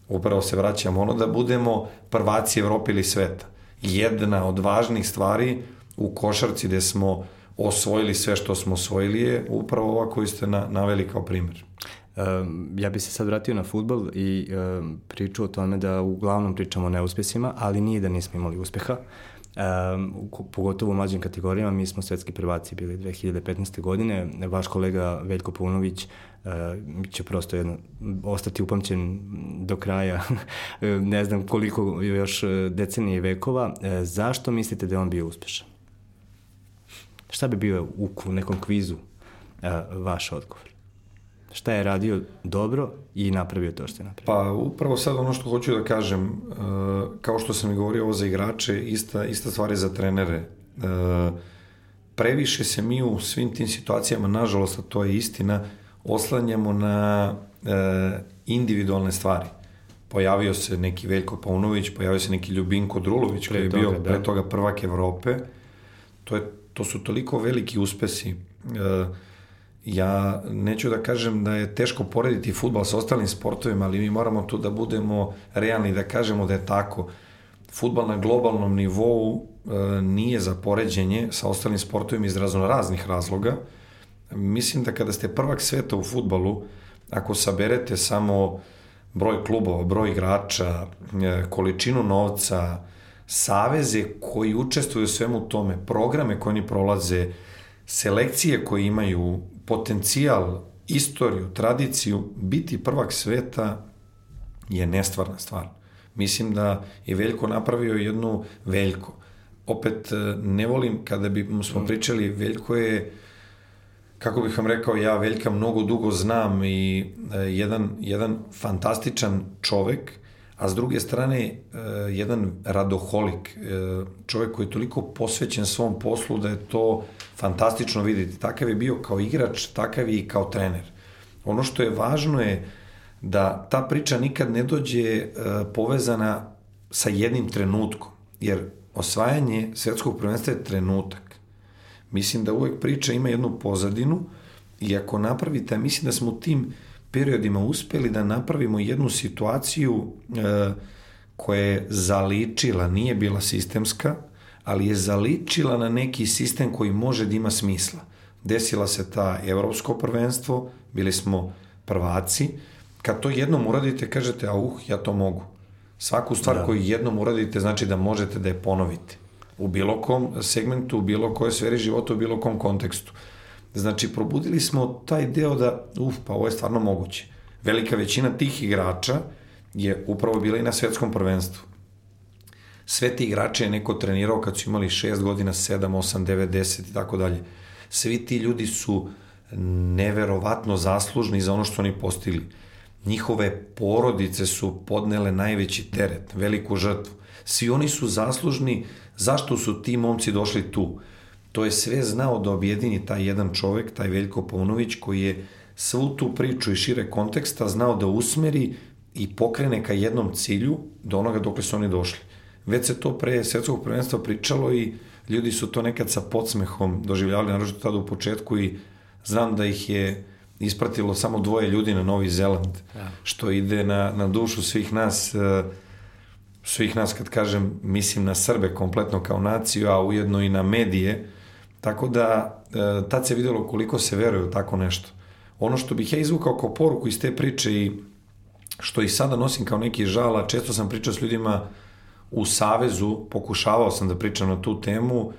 upravo se vraćamo ono, da budemo prvaci Evrope ili sveta. Jedna od važnih stvari u košarci gde smo osvojili sve što smo osvojili je upravo ova koju ste na, naveli kao primjer. Um, ja bih se sad vratio na futbol i um, pričao o tome da uglavnom pričamo o neuspesima, ali nije da nismo imali uspeha. Um, pogotovo u mlađim kategorijama, mi smo svetski prvaci bili 2015. godine. Vaš kolega Veljko Paunović uh, će prosto jedno, ostati upamćen do kraja, ne znam koliko još decenije i vekova. Uh, zašto mislite da je on bio uspešan? Šta bi bio u nekom kvizu uh, vaš odgovor? Šta je radio dobro i napravio to što je napravio? Pa upravo sad ono što hoću da kažem, uh, kao što sam i govorio ovo za igrače, ista, ista stvar je za trenere. Uh, previše se mi u svim tim situacijama, nažalost, a to je istina, oslanjamo na uh, individualne stvari. Pojavio se neki Veljko Paunović, pojavio se neki Ljubinko Drulović, koji je bio toga, da. pre toga prvak Evrope. To, je, to su toliko veliki uspesi. Uh, ja neću da kažem da je teško porediti futbal sa ostalim sportovima, ali mi moramo tu da budemo realni da kažemo da je tako. Futbal na globalnom nivou e, nije za poređenje sa ostalim sportovima iz raznih razloga. Mislim da kada ste prvak sveta u futbalu, ako saberete samo broj klubova, broj igrača, e, količinu novca, saveze koji učestvuju u svemu tome, programe koje oni prolaze, selekcije koje imaju, potencijal, istoriju, tradiciju, biti prvak sveta je nestvarna stvar. Mislim da je Veljko napravio jednu Veljko. Opet, e, ne volim kada bi smo mm. pričali, Veljko je, kako bih vam rekao, ja Veljka mnogo dugo znam i e, jedan, jedan fantastičan čovek, a s druge strane e, jedan radoholik, čovek koji je toliko posvećen svom poslu da je to fantastično videti. Takav je bio kao igrač, takav je i kao trener. Ono što je važno je da ta priča nikad ne dođe e, povezana sa jednim trenutkom, jer osvajanje svetskog prvenstva je trenutak. Mislim da uvek priča ima jednu pozadinu i ako napravite, mislim da smo u tim periodima uspeli da napravimo jednu situaciju e, koja je zaličila, nije bila sistemska, ali je zaličila na neki sistem koji može da ima smisla. Desila se ta evropsko prvenstvo, bili smo prvaci. Kad to jednom uradite, kažete, a uh, ja to mogu. Svaku stvar da. koju jednom uradite znači da možete da je ponovite. U bilo kom segmentu, u bilo kojoj sferi života, u bilo kom kontekstu. Znači, probudili smo taj deo da, uf, pa ovo je stvarno moguće. Velika većina tih igrača je upravo bila i na svetskom prvenstvu sve ti igrače je neko trenirao kad su imali 6 godina, 7, 8, 9, 10 i tako dalje. Svi ti ljudi su neverovatno zaslužni za ono što oni postigli. Njihove porodice su podnele najveći teret, veliku žrtvu. Svi oni su zaslužni zašto su ti momci došli tu. To je sve znao da objedini taj jedan čovek, taj Veljko Paunović, koji je svu tu priču i šire konteksta znao da usmeri i pokrene ka jednom cilju do onoga dokle su oni došli. Već se to pre svetskog prvenstva pričalo i ljudi su to nekad sa podsmehom doživljavali, naročito tada u početku i znam da ih je ispratilo samo dvoje ljudi na Novi Zeland, ja. što ide na, na dušu svih nas, e, svih nas kad kažem, mislim na Srbe kompletno kao naciju, a ujedno i na medije, tako da e, tad se videlo koliko se veruje u tako nešto. Ono što bih ja izvukao kao poruku iz te priče i što i sada nosim kao neki žal, a često sam pričao s ljudima u Savezu, pokušavao sam da pričam na tu temu,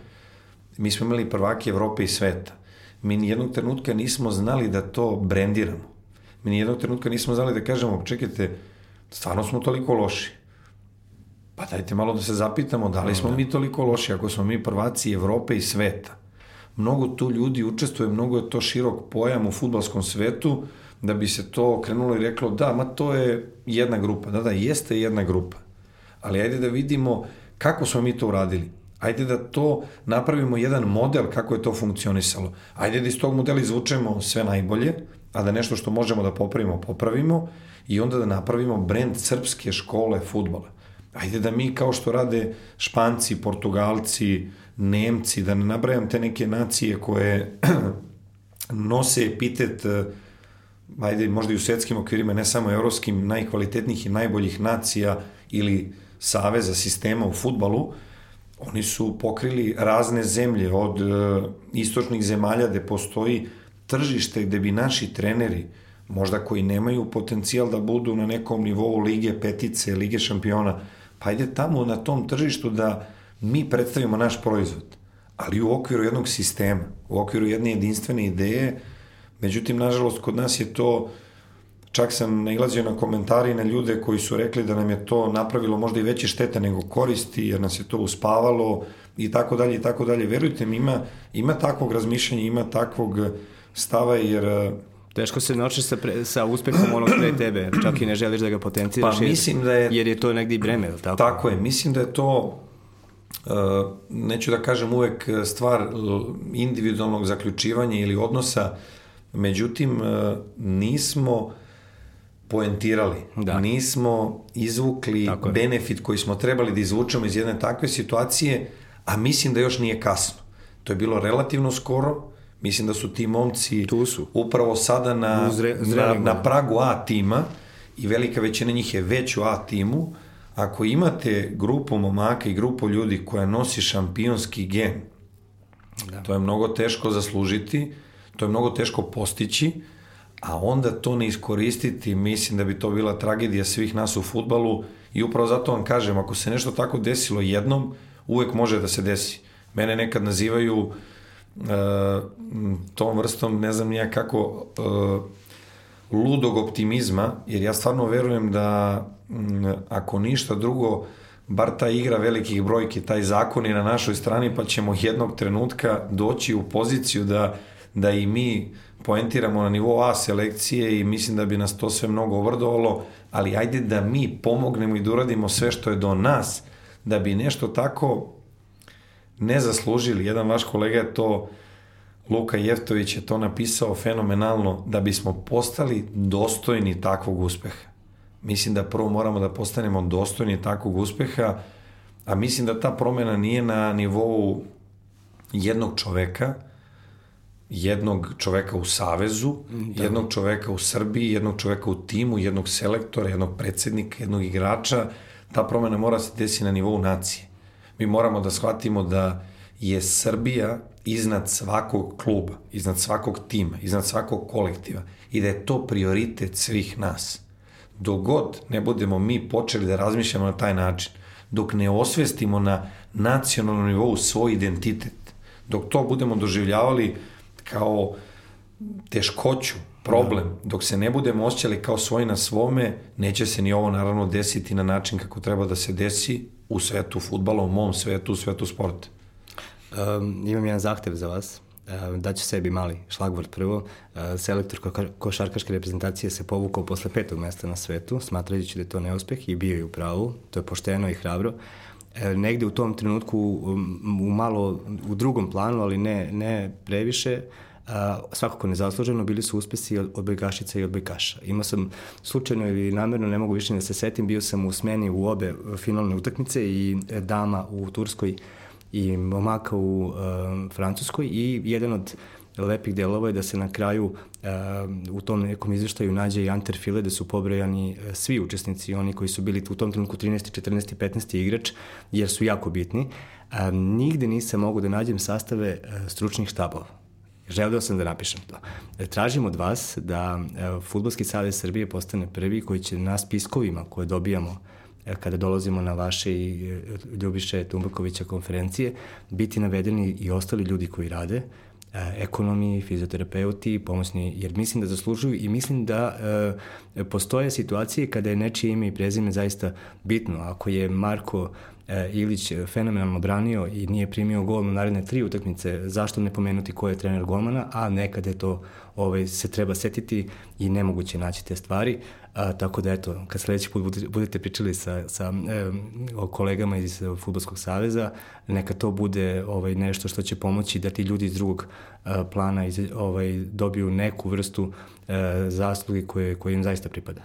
mi smo imali prvake Evrope i sveta. Mi nijednog trenutka nismo znali da to brendiramo. Mi nijednog trenutka nismo znali da kažemo, čekajte, stvarno smo toliko loši. Pa dajte malo da se zapitamo, da li smo da. mi toliko loši ako smo mi prvaci Evrope i sveta. Mnogo tu ljudi učestvuje, mnogo je to širok pojam u futbalskom svetu, da bi se to krenulo i reklo, da, ma to je jedna grupa. Da, da, jeste jedna grupa ali ajde da vidimo kako smo mi to uradili. Ajde da to napravimo jedan model kako je to funkcionisalo. Ajde da iz tog modela izvučemo sve najbolje, a da nešto što možemo da popravimo, popravimo i onda da napravimo brend srpske škole futbola. Ajde da mi kao što rade Španci, Portugalci, Nemci, da ne nabrajam te neke nacije koje nose epitet ajde možda i u svetskim okvirima, ne samo evropskim, najkvalitetnijih i najboljih nacija ili saveza sistema u futbalu, oni su pokrili razne zemlje od e, istočnih zemalja gde postoji tržište gde bi naši treneri, možda koji nemaju potencijal da budu na nekom nivou lige petice, lige šampiona, pa ajde tamo na tom tržištu da mi predstavimo naš proizvod, ali u okviru jednog sistema, u okviru jedne jedinstvene ideje, međutim, nažalost, kod nas je to, čak sam nailazio na komentari na ljude koji su rekli da nam je to napravilo možda i veće štete nego koristi, jer nas je to uspavalo i tako dalje i tako dalje. Verujte mi, ima, ima takvog razmišljanja, ima takvog stava, jer Teško se noći sa, pre, sa uspehom onog pre tebe, čak i ne želiš da ga potenciraš. Pa mislim da je... Jer je to negdje i breme, ili tako? Tako je, mislim da je to, uh, neću da kažem uvek stvar individualnog zaključivanja ili odnosa, međutim, uh, nismo poentirali, da. nismo izvukli benefit koji smo trebali da izvučemo iz jedne takve situacije, a mislim da još nije kasno. To je bilo relativno skoro, Mislim da su ti momci tu su. upravo sada na, Zre, na, na pragu A tima i velika većina njih je već u A timu. Ako imate grupu momaka i grupu ljudi koja nosi šampionski gen, da. to je mnogo teško zaslužiti, to je mnogo teško postići, a onda to ne iskoristiti, mislim da bi to bila tragedija svih nas u futbalu i upravo zato vam kažem, ako se nešto tako desilo jednom, uvek može da se desi. Mene nekad nazivaju uh, tom vrstom, ne znam nija kako, uh, ludog optimizma, jer ja stvarno verujem da m, ako ništa drugo, bar ta igra velikih brojki, taj zakon je na našoj strani, pa ćemo jednog trenutka doći u poziciju da, da i mi poentiramo na nivou A selekcije i mislim da bi nas to sve mnogo ovrdovalo, ali ajde da mi pomognemo i da uradimo sve što je do nas, da bi nešto tako ne zaslužili. Jedan vaš kolega je to, Luka Jeftović je to napisao fenomenalno, da bismo postali dostojni takvog uspeha. Mislim da prvo moramo da postanemo dostojni takvog uspeha, a mislim da ta promena nije na nivou jednog čoveka, jednog čoveka u Savezu, da. jednog čoveka u Srbiji, jednog čoveka u timu, jednog selektora, jednog predsednika, jednog igrača. Ta promena mora se desiti na nivou nacije mi moramo da shvatimo da je Srbija iznad svakog kluba, iznad svakog tima, iznad svakog kolektiva i da je to prioritet svih nas. Dogod ne budemo mi počeli da razmišljamo na taj način, dok ne osvestimo na nacionalnom nivou svoj identitet, dok to budemo doživljavali kao teškoću, problem, da. dok se ne budemo osjećali kao svoji na svome, neće se ni ovo naravno desiti na način kako treba da se desi u svetu futbala, u mom svetu, u svetu sporta. Um, imam jedan zahtev za vas. Daću sebi mali šlagvort prvo. Uh, selektor ko košarkaške reprezentacije se povukao posle petog mesta na svetu, smatrajući da je to neuspeh i bio je u pravu. To je pošteno i hrabro. E, negde u tom trenutku u malo u drugom planu, ali ne, ne previše, a, svakako nezasluženo, bili su uspesi od odbojkašica i odbojkaša. Imao sam slučajno ili namerno, ne mogu više da se setim, bio sam u smeni u obe finalne utakmice i e, dama u Turskoj i momaka u uh, Francuskoj i jedan od lepih delova je da se na kraju uh, u tom nekom izveštaju nađe i Anterfile da su pobrojani uh, svi učesnici, oni koji su bili u tom trenutku 13. 14. 15. igrač, jer su jako bitni. Uh, nigde nisam mogu da nađem sastave stručnih štabova Želeo sam da napišem to. Tražim od vas da Futbolski savez Srbije postane prvi koji će na spiskovima koje dobijamo kada dolazimo na vaše i Ljubiše Tumbakovića konferencije, biti navedeni i ostali ljudi koji rade, ekonomi, fizioterapeuti, pomoćni, jer mislim da zaslužuju i mislim da e, postoje situacije kada je nečije ime i prezime zaista bitno. Ako je Marko E, Ilić fenomenalno branio i nije primio gol na naredne tri utakmice, zašto ne pomenuti ko je trener golmana, a nekada je to ovaj, se treba setiti i nemoguće naći te stvari. A, tako da eto, kad sledeći put budete pričali sa, sa e, o kolegama iz Futbolskog saveza, neka to bude ovaj, nešto što će pomoći da ti ljudi iz drugog a, plana iz, ovaj, dobiju neku vrstu a, zasluge koje, koje im zaista pripada.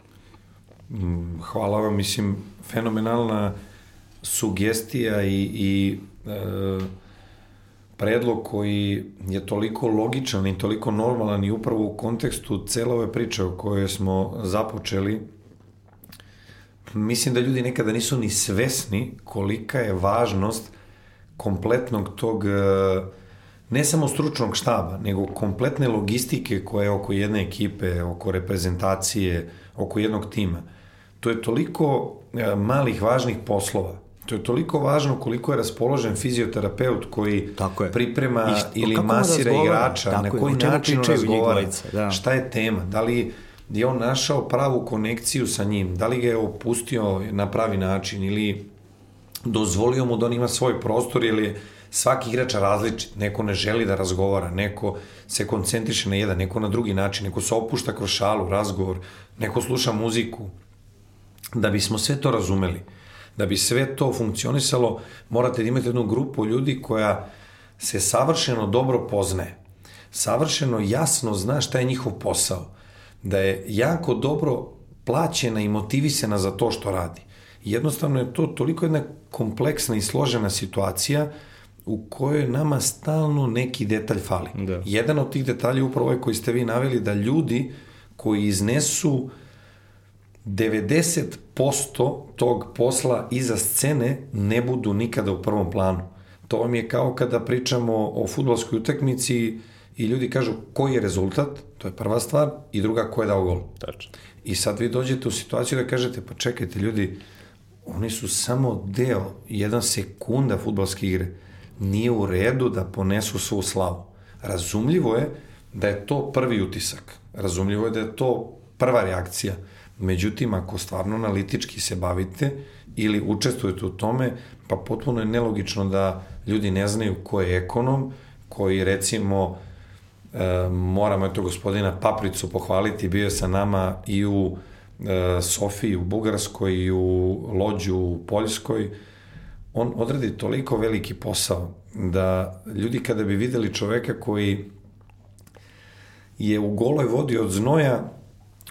Mm, hvala vam, mislim, fenomenalna sugestija i, i e, predlog koji je toliko logičan i toliko normalan i upravo u kontekstu cele ove priče o kojoj smo započeli, mislim da ljudi nekada nisu ni svesni kolika je važnost kompletnog tog e, ne samo stručnog štaba, nego kompletne logistike koja je oko jedne ekipe, oko reprezentacije, oko jednog tima. To je toliko e, malih važnih poslova To je toliko važno koliko je raspoložen fizioterapeut koji Tako je. priprema I ili masira igrača, Tako na koji način razgovara, da. šta je tema, da li je on našao pravu konekciju sa njim, da li ga je opustio na pravi način ili dozvolio mu da on ima svoj prostor ili svaki igrač različit, neko ne želi da razgovara, neko se koncentriše na jedan, neko na drugi način, neko se opušta kroz šalu, razgovor, neko sluša muziku. Da bismo sve to razumeli, da bi sve to funkcionisalo, morate da imate jednu grupu ljudi koja se savršeno dobro poznaje, savršeno jasno zna šta je njihov posao, da je jako dobro plaćena i motivisana za to što radi. Jednostavno je to toliko jedna kompleksna i složena situacija u kojoj nama stalno neki detalj fali. Da. Jedan od tih detalja je upravo ovaj koji ste vi naveli da ljudi koji iznesu 90% tog posla iza scene ne budu nikada u prvom planu. To vam je kao kada pričamo o futbolskoj utakmici i ljudi kažu koji je rezultat, to je prva stvar, i druga ko je dao gol. Tačno. I sad vi dođete u situaciju da kažete, pa čekajte ljudi, oni su samo deo, jedan sekunda futbalske igre. Nije u redu da ponesu svu slavu. Razumljivo je da je to prvi utisak. Razumljivo je da je to prva reakcija. Međutim, ako stvarno analitički se bavite ili učestvujete u tome, pa potpuno je nelogično da ljudi ne znaju ko je ekonom, koji recimo e, moramo eto gospodina Papricu pohvaliti, bio je sa nama i u e, Sofiji u Bugarskoj i u Lođu u Poljskoj, on odradi toliko veliki posao da ljudi kada bi videli čoveka koji je u goloj vodi od znoja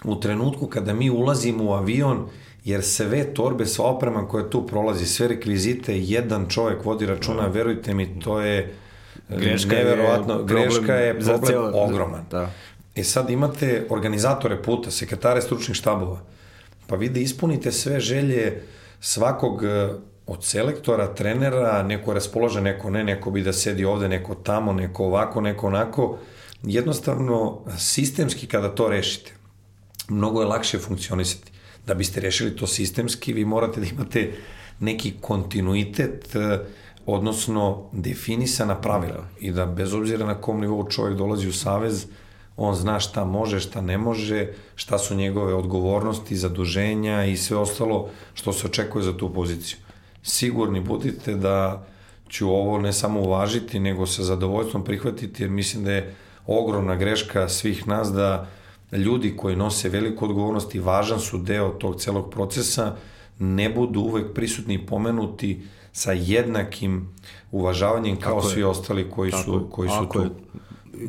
u trenutku kada mi ulazimo u avion, jer sve torbe, sva oprema koja tu prolazi, sve rekvizite, jedan čovek vodi računa, da. verujte mi, to je greška neverovatno, je greška je problem cijelo, ogroman. Da. E sad imate organizatore puta, sekretare stručnih štabova, pa vi da ispunite sve želje svakog e, od selektora, trenera, neko raspolože, neko ne, neko bi da sedi ovde, neko tamo, neko ovako, neko onako, jednostavno sistemski kada to rešite, mnogo je lakše funkcionisati. Da biste rešili to sistemski, vi morate da imate neki kontinuitet, e, odnosno definisana pravila i da bez obzira na kom nivou čovjek dolazi u savez, on zna šta može, šta ne može, šta su njegove odgovornosti, zaduženja i sve ostalo što se očekuje za tu poziciju. Sigurni budite da ću ovo ne samo uvažiti, nego sa zadovoljstvom prihvatiti, jer mislim da je ogromna greška svih nas da ljudi koji nose veliku odgovornost i važan su deo tog celog procesa, ne budu uvek prisutni i pomenuti sa jednakim uvažavanjem kao Tako svi je. ostali koji Tako su, koji su tu. Je.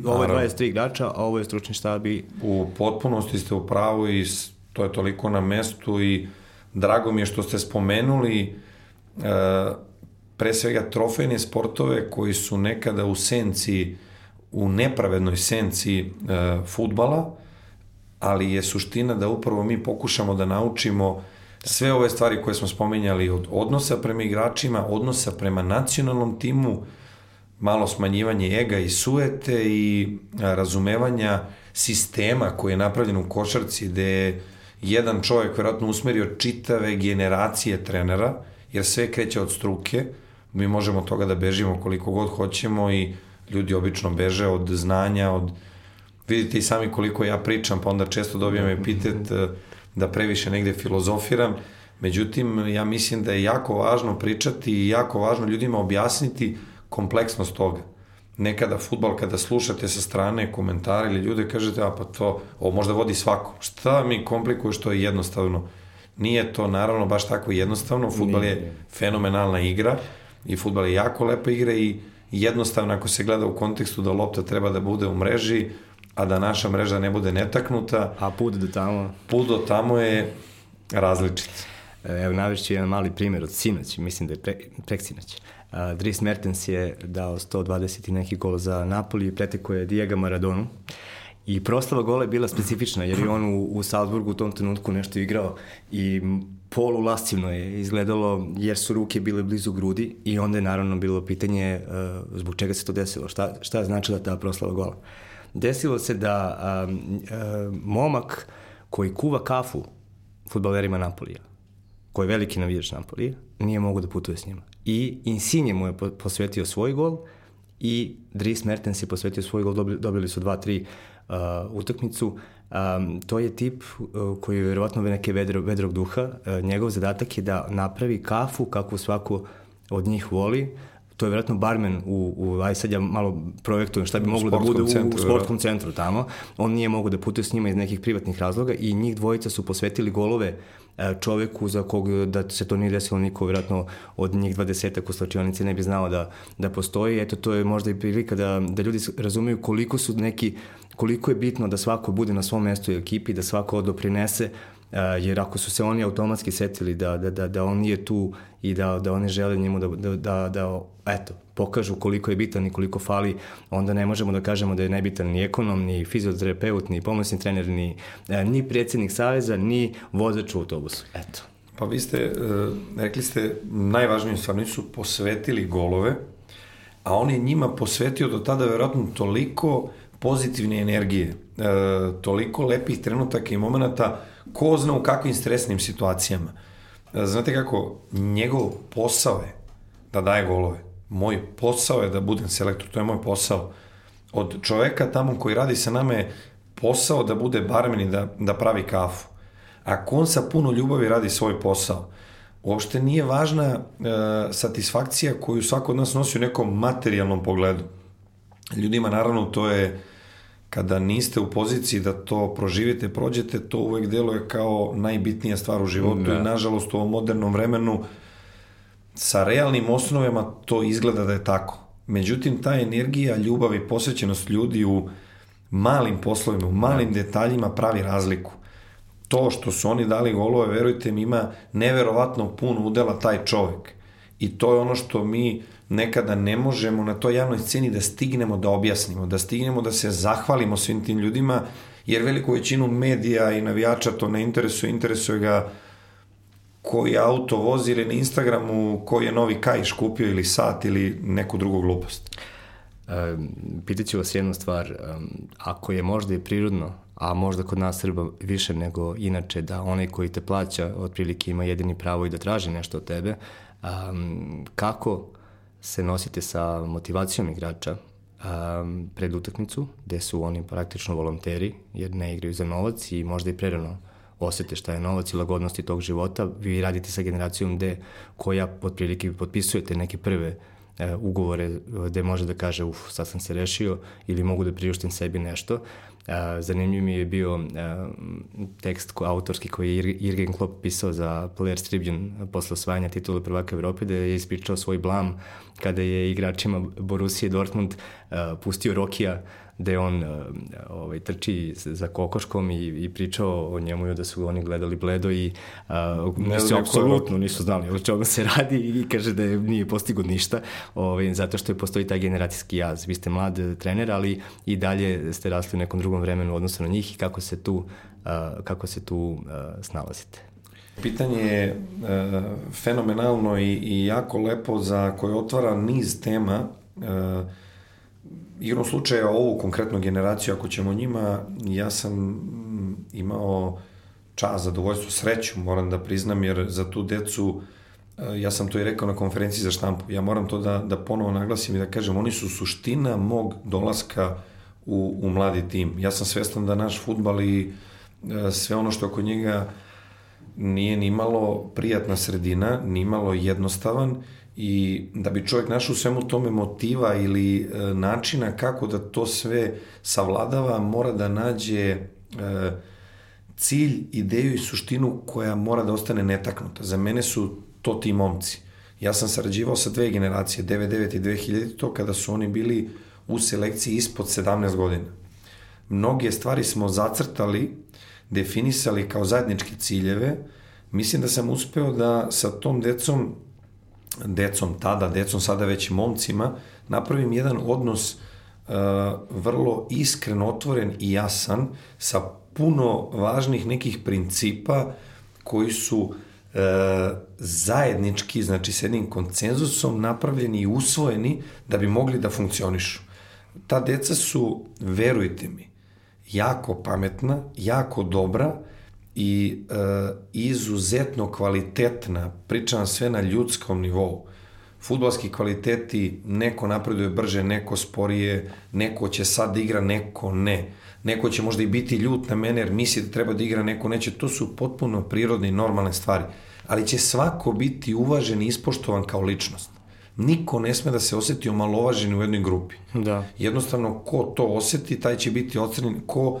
Ovo je 23 igrača, a ovo je stručni štab i... U potpunosti ste u pravu i to je toliko na mestu i drago mi je što ste spomenuli uh, pre svega trofejne sportove koji su nekada u senci, u nepravednoj senci uh, futbala, ali je suština da upravo mi pokušamo da naučimo sve ove stvari koje smo spomenjali od odnosa prema igračima, odnosa prema nacionalnom timu, malo smanjivanje ega i suete i razumevanja sistema koji je napravljen u košarci gde je jedan čovjek vjerojatno usmerio čitave generacije trenera, jer sve kreće od struke, mi možemo toga da bežimo koliko god hoćemo i ljudi obično beže od znanja, od vidite i sami koliko ja pričam, pa onda često dobijam epitet eh, da previše negde filozofiram, međutim, ja mislim da je jako važno pričati i jako važno ljudima objasniti kompleksnost toga. Nekada futbal, kada slušate sa strane komentare ili ljude, kažete, a pa to, ovo možda vodi svako. Šta mi komplikuje što je jednostavno? Nije to naravno baš tako jednostavno, futbal je fenomenalna igra i futbal je jako lepa igra i jednostavno ako se gleda u kontekstu da lopta treba da bude u mreži, a da naša mreža ne bude netaknuta. A put do tamo? Put do tamo je različit. E, evo navešću jedan mali primjer od sinoć, mislim da je pre, preksinoć. Uh, Dries Mertens je dao 120 i neki gol za Napoli i preteko je Diego Maradonu. I proslava gola je bila specifična, jer je on u, u Salzburgu u tom trenutku nešto igrao i polulastivno je izgledalo, jer su ruke bile blizu grudi i onda je naravno bilo pitanje uh, zbog čega se to desilo, šta, šta je značila ta proslava gola. Uh, desilo se da um, um, momak koji kuva kafu futbalerima Napolija koji je veliki navijač Napolija, nije mogu da putuje s njima. I Insigne mu je posvetio svoj gol i Dries Mertens je posvetio svoj gol, dobili, dobili su 2-3 uh, utakmicu. Um, to je tip uh, koji je verovatno neke vedro, vedrog duha. Uh, njegov zadatak je da napravi kafu kako svako od njih voli, to je vjerojatno barmen u, u aj sad ja malo projektujem šta bi moglo da bude centru, u, u sportskom da. centru tamo. On nije mogu da putuje s njima iz nekih privatnih razloga i njih dvojica su posvetili golove e, čoveku za kog da se to nije desilo niko, vjerojatno od njih 20 u slačionici ne bi znao da, da postoji. Eto, to je možda i prilika da, da ljudi razumeju koliko su neki, koliko je bitno da svako bude na svom mestu i ekipi, da svako doprinese jer ako su se oni automatski setili da, da, da, da on nije tu i da, da oni žele njemu da, da, da, da eto, pokažu koliko je bitan i koliko fali, onda ne možemo da kažemo da je nebitan ni ekonom, ni fizioterapeut, ni pomoćni trener, ni, ni predsednik saveza, ni vozač u autobusu. Eto. Pa vi ste, rekli ste, najvažniju stvar, su posvetili golove, a on je njima posvetio do tada verovatno toliko pozitivne energije, toliko lepih trenutaka i momenta, ko zna u kakvim stresnim situacijama. E, znate kako, njegov posao je da daje golove. Moj posao je da budem selektor, to je moj posao. Od čoveka tamo koji radi sa nama je posao da bude barmen i da, da pravi kafu. Ako on sa puno ljubavi radi svoj posao, uopšte nije važna e, satisfakcija koju svako od nas nosi u nekom materijalnom pogledu. Ljudima naravno to je kada niste u poziciji da to proživite, prođete, to uvek deluje kao najbitnija stvar u životu da. i nažalost u ovom modernom vremenu sa realnim osnovama to izgleda da je tako. Međutim, ta energija, ljubav i posvećenost ljudi u malim poslovima, u malim da. detaljima pravi razliku. To što su oni dali golove, verujte mi, ima neverovatno pun udela taj čovek. I to je ono što mi nekada ne možemo na toj javnoj sceni da stignemo da objasnimo, da stignemo da se zahvalimo svim tim ljudima, jer veliku većinu medija i navijača to ne interesuje, interesuje ga koji auto vozi ili na Instagramu koji je novi kajš kupio ili sat ili neku drugu glupost. E, pitaću vas jednu stvar, ako je možda i prirodno, a možda kod nas Srba više nego inače, da onaj koji te plaća otprilike ima jedini pravo i da traži nešto od tebe, um, kako se nosite sa motivacijom igrača um, pred utakmicu, gde su oni praktično volonteri, jer ne igraju za novac i možda i prerano osete šta je novac i lagodnosti tog života. Vi radite sa generacijom gde, koja potprilike potpisujete neke prve e, ugovore gde može da kaže uf, sad sam se rešio ili mogu da priuštim sebi nešto. Zanimljiv mi je bio tekst ko, autorski koji je Jürgen Klopp pisao za Players Tribune posle osvajanja titula prvaka Evrope, da je ispričao svoj blam kada je igračima Borussia Dortmund pustio Rokija je on ovaj, trči za kokoškom i, i pričao o njemu da su oni gledali bledo i uh, nisu apsolutno nisu znali o čemu se radi i kaže da je, nije postigo ništa ovaj, zato što je postoji taj generacijski jaz. Vi ste mlad trener, ali i dalje ste rasli u nekom drugom vremenu u odnosu na njih i kako se tu, uh, kako se tu uh, snalazite. Pitanje je uh, fenomenalno i, i jako lepo za koje otvara niz tema uh, igrom slučaja ovu konkretnu generaciju, ako ćemo njima, ja sam mm, imao čast, zadovoljstvo, sreću, moram da priznam, jer za tu decu, e, ja sam to i rekao na konferenciji za štampu, ja moram to da, da ponovo naglasim i da kažem, oni su suština mog dolaska u, u mladi tim. Ja sam svestan da naš futbal i e, sve ono što oko njega nije ni malo prijatna sredina, ni malo jednostavan i da bi čovjek našao svemu tome motiva ili e, načina kako da to sve savladava, mora da nađe e, cilj, ideju i suštinu koja mora da ostane netaknuta. Za mene su to ti momci. Ja sam sarađivao sa dve generacije, 99 i 2000, to kada su oni bili u selekciji ispod 17 godina. Mnoge stvari smo zacrtali, definisali kao zajedničke ciljeve. Mislim da sam uspeo da sa tom decom decom tada, decom sada već momcima, napravim jedan odnos uh, vrlo iskren, otvoren i jasan sa puno važnih nekih principa koji su uh, zajednički, znači s jednim koncenzusom napravljeni i usvojeni da bi mogli da funkcionišu. Ta deca su, verujte mi, jako pametna, jako dobra i e, izuzetno kvalitetna, pričam sve na ljudskom nivou. Futbalski kvaliteti, neko napreduje brže, neko sporije, neko će sad da igra, neko ne. Neko će možda i biti ljut na mene jer misli da treba da igra, neko neće. To su potpuno prirodne i normalne stvari. Ali će svako biti uvažen i ispoštovan kao ličnost. Niko ne sme da se oseti omalovažen u jednoj grupi. Da. Jednostavno, ko to oseti, taj će biti ocrnjen. Ko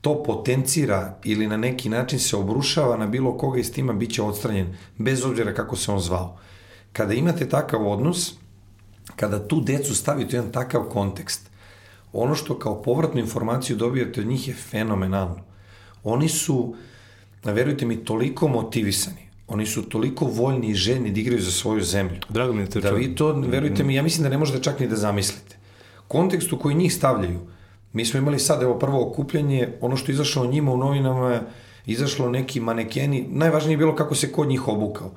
to potencira ili na neki način se obrušava na bilo koga iz tima, bit će odstranjen, bez obzira kako se on zvao. Kada imate takav odnos, kada tu decu stavite u jedan takav kontekst, ono što kao povratnu informaciju dobijate od njih je fenomenalno. Oni su, verujte mi, toliko motivisani, oni su toliko voljni i željni da igraju za svoju zemlju. Drago mi je da vi to, verujte mi, ja mislim da ne možete čak ni da zamislite. Kontekst u koji njih stavljaju, mi smo imali sad, evo, prvo okupljanje, ono što je izašlo njima u novinama izašlo neki manekeni, najvažnije je bilo kako se kod njih obukao.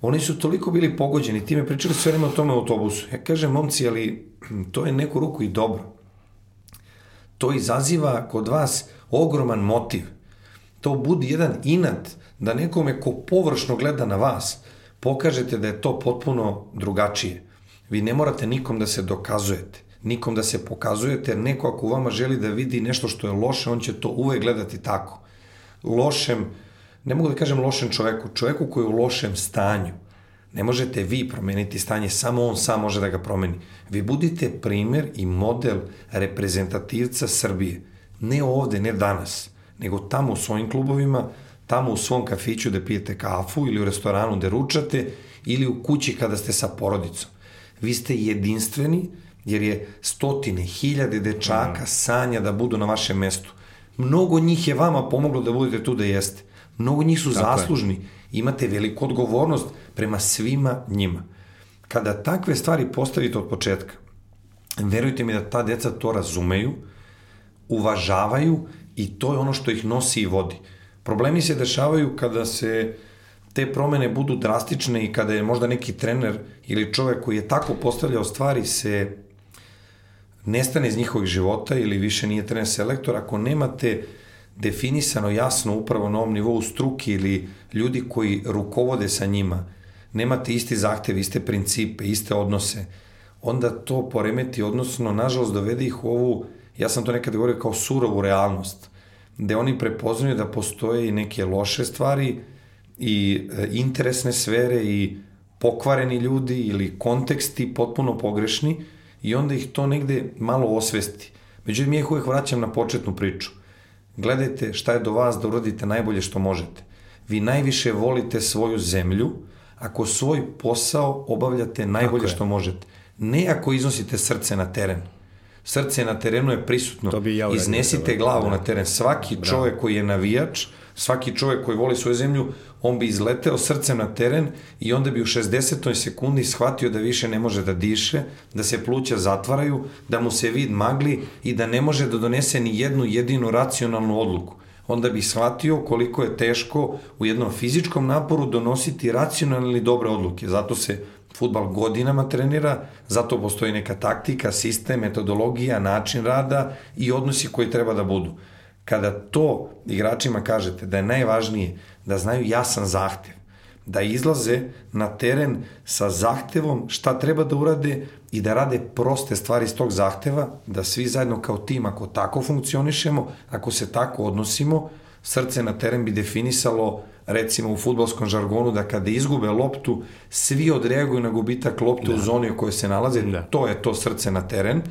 Oni su toliko bili pogođeni, time pričali sve vreme o tome u autobusu. Ja kažem, momci, ali to je neku ruku i dobro. To izaziva kod vas ogroman motiv. To budi jedan inat da nekome ko površno gleda na vas, pokažete da je to potpuno drugačije. Vi ne morate nikom da se dokazujete, nikom da se pokazujete, jer neko ako u vama želi da vidi nešto što je loše, on će to uvek gledati tako. Lošem, ne mogu da kažem lošem čoveku, čoveku koji je u lošem stanju. Ne možete vi promeniti stanje, samo on sam može da ga promeni. Vi budite primer i model reprezentativca Srbije. Ne ovde, ne danas, nego tamo u svojim klubovima, tamo u svom kafiću da pijete kafu ili u restoranu da ručate ili u kući kada ste sa porodicom. Vi ste jedinstveni jer je stotine, hiljade dečaka mm. sanja da budu na vašem mestu. Mnogo njih je vama pomoglo da budete tu da jeste. Mnogo njih su Tako zaslužni. Je. Imate veliku odgovornost prema svima njima. Kada takve stvari postavite od početka, verujte mi da ta deca to razumeju, uvažavaju i to je ono što ih nosi i vodi. Problemi se dešavaju kada se te promene budu drastične i kada je možda neki trener ili čovek koji je tako postavljao stvari se nestane iz njihovih života ili više nije trener selektor, ako nemate definisano jasno upravo na ovom nivou struke ili ljudi koji rukovode sa njima, nemate isti zahtev, iste principe, iste odnose, onda to poremeti, odnosno, nažalost, dovede ih u ovu, ja sam to nekad govorio kao surovu realnost, gde oni prepoznaju da postoje i neke loše stvari i e, interesne sfere i pokvareni ljudi ili konteksti potpuno pogrešni i onda ih to negde malo osvesti. Međutim, ja ih uvek vraćam na početnu priču. Gledajte šta je do vas da uradite najbolje što možete. Vi najviše volite svoju zemlju ako svoj posao obavljate najbolje što možete. Ne ako iznosite srce na teren. Srce na terenu je prisutno. To bi ja Iznesite glavu da. na teren. Svaki Bravo. čovek koji je navijač, svaki čovek koji voli svoju zemlju, on bi izleteo srcem na teren i onda bi u 60. sekundi shvatio da više ne može da diše, da se pluća zatvaraju, da mu se vid magli i da ne može da donese ni jednu jedinu racionalnu odluku. Onda bi shvatio koliko je teško u jednom fizičkom naporu donositi racionalne ili dobre odluke. Zato se futbal godinama trenira, zato postoji neka taktika, sistem, metodologija, način rada i odnosi koji treba da budu. Kada to igračima kažete da je najvažnije da znaju jasan zahtev, da izlaze na teren sa zahtevom šta treba da urade i da rade proste stvari iz tog zahteva, da svi zajedno kao tim, ako tako funkcionišemo, ako se tako odnosimo, srce na teren bi definisalo recimo u futbolskom žargonu da kada izgube loptu, svi odreaguju na gubitak lopte da. u zoni u kojoj se nalaze, da. to je to srce na teren,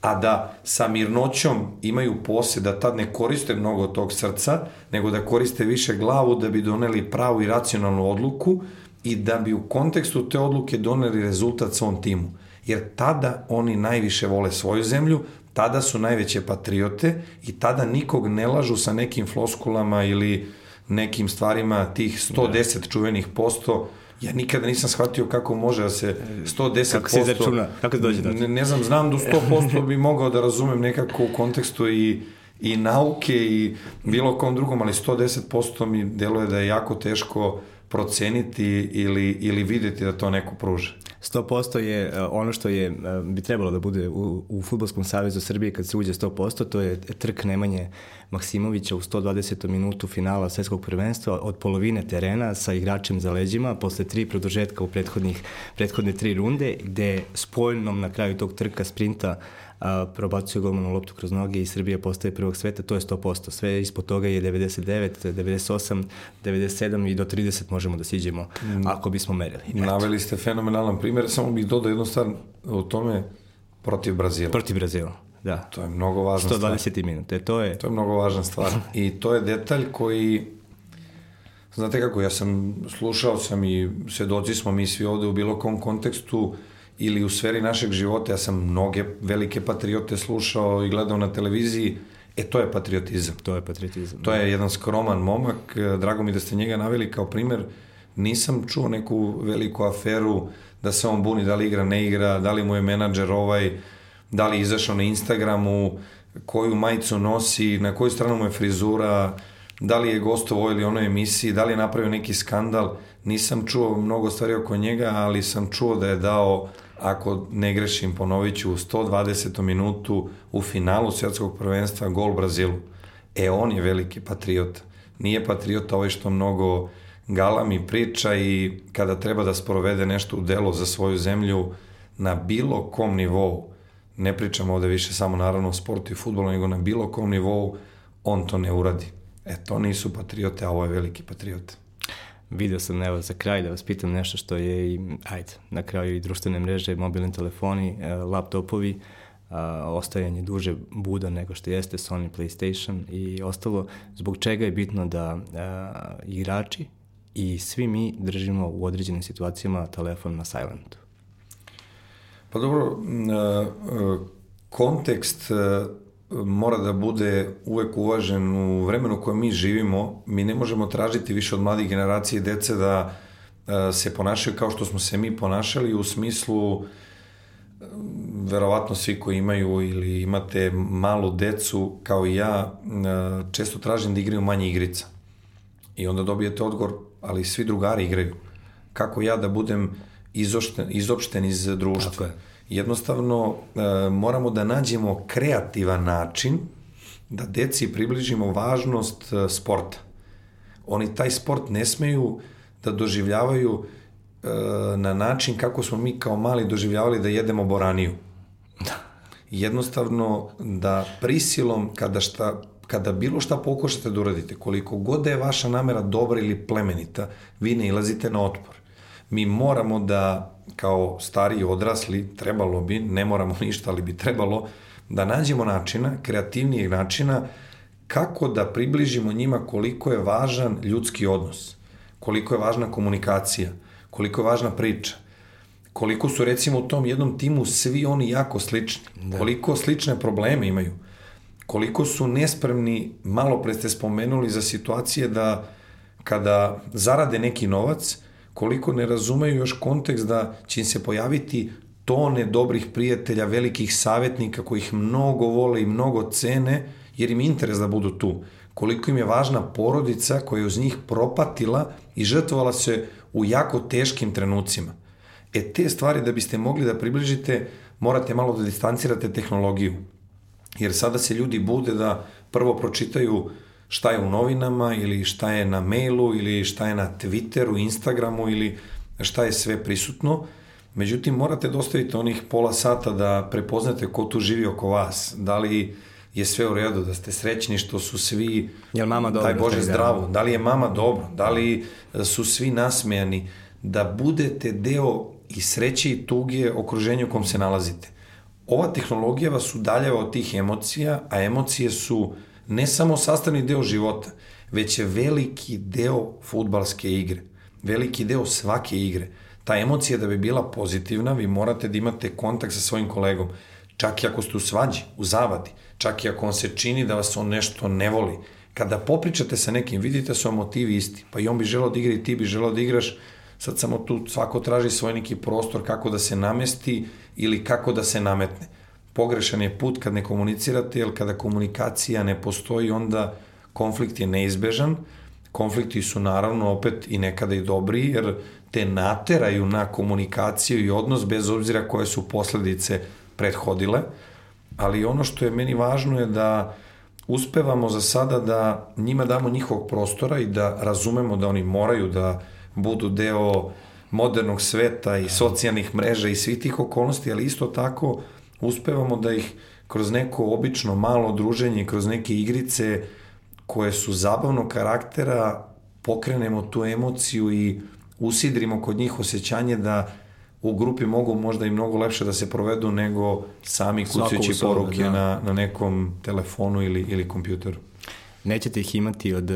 a da sa mirnoćom imaju posed da tad ne koriste mnogo tog srca, nego da koriste više glavu da bi doneli pravu i racionalnu odluku i da bi u kontekstu te odluke doneli rezultat svom timu. Jer tada oni najviše vole svoju zemlju, tada su najveće patriote i tada nikog ne lažu sa nekim floskulama ili nekim stvarima tih 110 da. čuvenih posto Ja nikada nisam shvatio kako može da se 110%... Kako se izračuna? Kako se dođe do ne, ne znam, znam da 100% bi mogao da razumem nekako u kontekstu i, i nauke i bilo kom drugom, ali 110% mi deluje da je jako teško proceniti ili, ili videti da to neko pruže? 100% je e, ono što je, e, bi trebalo da bude u, u Futbolskom savezu Srbije kad se uđe 100%, to je trk Nemanje Maksimovića u 120. minutu finala svetskog prvenstva od polovine terena sa igračem za leđima posle tri produžetka u prethodnih, prethodne tri runde, gde spoljnom na kraju tog trka sprinta a, probacuje golmanu loptu kroz noge i Srbija postaje prvog sveta, to je 100%. Sve ispod toga je 99, 98, 97 i do 30 možemo da siđemo mm. ako bismo merili. Eto. Naveli ste fenomenalan primjer, samo bih dodao jednu stvar o tome protiv Brazila. Protiv Brazila. Da. To je mnogo važna 120 stvar. minute, to je... To je mnogo važna stvar. I to je detalj koji, znate kako, ja sam, slušao sam i svedoci smo mi svi ovde u bilo kom kontekstu ili u sferi našeg života, ja sam mnoge velike patriote slušao i gledao na televiziji, e to je patriotizam. To je patriotizam. To je da. jedan skroman momak, drago mi da ste njega naveli kao primer, nisam čuo neku veliku aferu da se on buni da li igra, ne igra, da li mu je menadžer ovaj, da li je izašao na Instagramu, koju majicu nosi, na koju stranu mu je frizura, da li je gostovo ili onoj emisiji, da li je napravio neki skandal. Nisam čuo mnogo stvari oko njega, ali sam čuo da je dao, ako ne grešim, ponovit ću, u 120. minutu u finalu svjetskog prvenstva gol Brazilu. E, on je veliki patriot. Nije patriot ovaj što mnogo galami priča i kada treba da sprovede nešto u delo za svoju zemlju na bilo kom nivou, ne pričamo ovde više samo naravno o sportu i futbolu, nego na bilo kom nivou on to ne uradi. E, to nisu patriote, a ovo je veliki patriot. Video sam, evo, za kraj da vas pitam nešto što je i, ajde, na kraju i društvene mreže, mobilni telefoni, e, laptopovi, a, ostajanje duže buda nego što jeste Sony PlayStation i ostalo, zbog čega je bitno da a, igrači i svi mi držimo u određenim situacijama telefon na silentu. Pa dobro, kontekst mora da bude uvek uvažen u vremenu u kojem mi živimo. Mi ne možemo tražiti više od mladih generacije i dece da se ponašaju kao što smo se mi ponašali u smislu verovatno svi koji imaju ili imate malu decu kao i ja često tražim da igraju manje igrica. I onda dobijete odgovor, ali svi drugari igraju. Kako ja da budem izošten, izopšten iz društva. Tako je. Jednostavno e, moramo da nađemo kreativan način da deci približimo važnost e, sporta. Oni taj sport ne smeju da doživljavaju e, na način kako smo mi kao mali doživljavali da jedemo boraniju. Da. Jednostavno da prisilom kada šta kada bilo šta pokušate da uradite, koliko god da je vaša namera dobra ili plemenita, vi ne ilazite na otpor mi moramo da kao stariji odrasli, trebalo bi, ne moramo ništa, ali bi trebalo, da nađemo načina, kreativnijeg načina, kako da približimo njima koliko je važan ljudski odnos, koliko je važna komunikacija, koliko je važna priča, koliko su recimo u tom jednom timu svi oni jako slični, da. koliko slične probleme imaju, koliko su nespremni, malo pre ste spomenuli za situacije da kada zarade neki novac, koliko ne razumeju još kontekst da će im se pojaviti tone dobrih prijatelja, velikih savjetnika koji ih mnogo vole i mnogo cene, jer im interes da budu tu. Koliko im je važna porodica koja je uz njih propatila i žrtvovala se u jako teškim trenucima. E te stvari da biste mogli da približite, morate malo da distancirate tehnologiju. Jer sada se ljudi bude da prvo pročitaju šta je u novinama ili šta je na mailu ili šta je na Twitteru, Instagramu ili šta je sve prisutno. Međutim, morate dostaviti onih pola sata da prepoznate ko tu živi oko vas. Da li je sve u redu, da ste srećni što su svi, Jel mama dobro, daj Bože zdravo, da li je mama dobro, da li su svi nasmejani, da budete deo i sreće i tuge okruženju u kom se nalazite. Ova tehnologija vas udaljava od tih emocija, a emocije su uh, ne samo sastavni deo života, već je veliki deo futbalske igre, veliki deo svake igre. Ta emocija da bi bila pozitivna, vi morate da imate kontakt sa svojim kolegom, čak i ako ste u svađi, u zavadi, čak i ako on se čini da vas on nešto ne voli. Kada popričate sa nekim, vidite su vam motivi isti, pa i on bi želao da igra i ti bi želao da igraš, sad samo tu svako traži svoj neki prostor kako da se namesti ili kako da se nametne pogrešan je put kad ne komunicirate, jer kada komunikacija ne postoji, onda konflikt je neizbežan. konflikti su naravno opet i nekada i dobri, jer te nateraju na komunikaciju i odnos bez obzira koje su posledice prethodile, ali ono što je meni važno je da uspevamo za sada da njima damo njihovog prostora i da razumemo da oni moraju da budu deo modernog sveta i socijalnih mreža i svih tih okolnosti, ali isto tako uspevamo da ih kroz neko obično malo druženje, kroz neke igrice koje su zabavnog karaktera, pokrenemo tu emociju i usidrimo kod njih osjećanje da u grupi mogu možda i mnogo lepše da se provedu nego sami kucajući poruke da. na, na nekom telefonu ili, ili kompjuteru. Nećete ih imati od,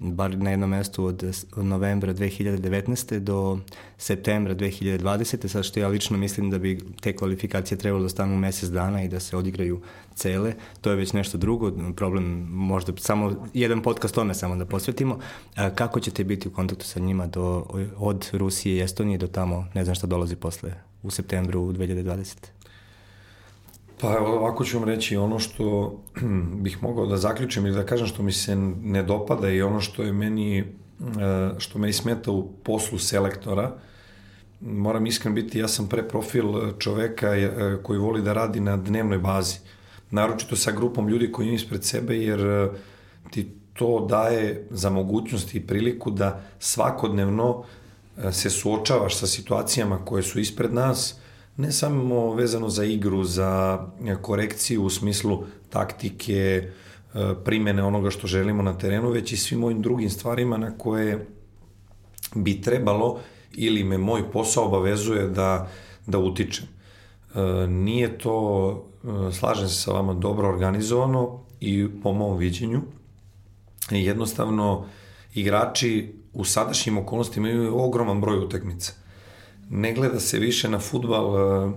bar na jednom mestu od, od novembra 2019. do septembra 2020. Sad što ja lično mislim da bi te kvalifikacije trebalo da stanu mesec dana i da se odigraju cele. To je već nešto drugo, problem možda samo jedan podcast tome samo da posvetimo. Kako ćete biti u kontaktu sa njima do, od Rusije i Estonije do tamo, ne znam šta dolazi posle, u septembru 2020. Pa ovako ću vam reći ono što bih mogao da zaključim ili da kažem što mi se ne dopada i ono što je meni, e, što meni smeta u poslu selektora. Moram iskren biti, ja sam pre profil čoveka e, koji voli da radi na dnevnoj bazi. Naročito sa grupom ljudi koji imaju ispred sebe, jer e, ti to daje za mogućnost i priliku da svakodnevno se suočavaš sa situacijama koje su ispred nas, ne samo vezano za igru, za korekciju u smislu taktike, e, primene onoga što želimo na terenu, već i svim ovim drugim stvarima na koje bi trebalo ili me moj posao obavezuje da, da utičem. E, nije to, e, slažem se sa vama, dobro organizovano i po mom viđenju. Jednostavno, igrači u sadašnjim okolnostima imaju ogroman broj utakmica ne gleda se više na futbal uh,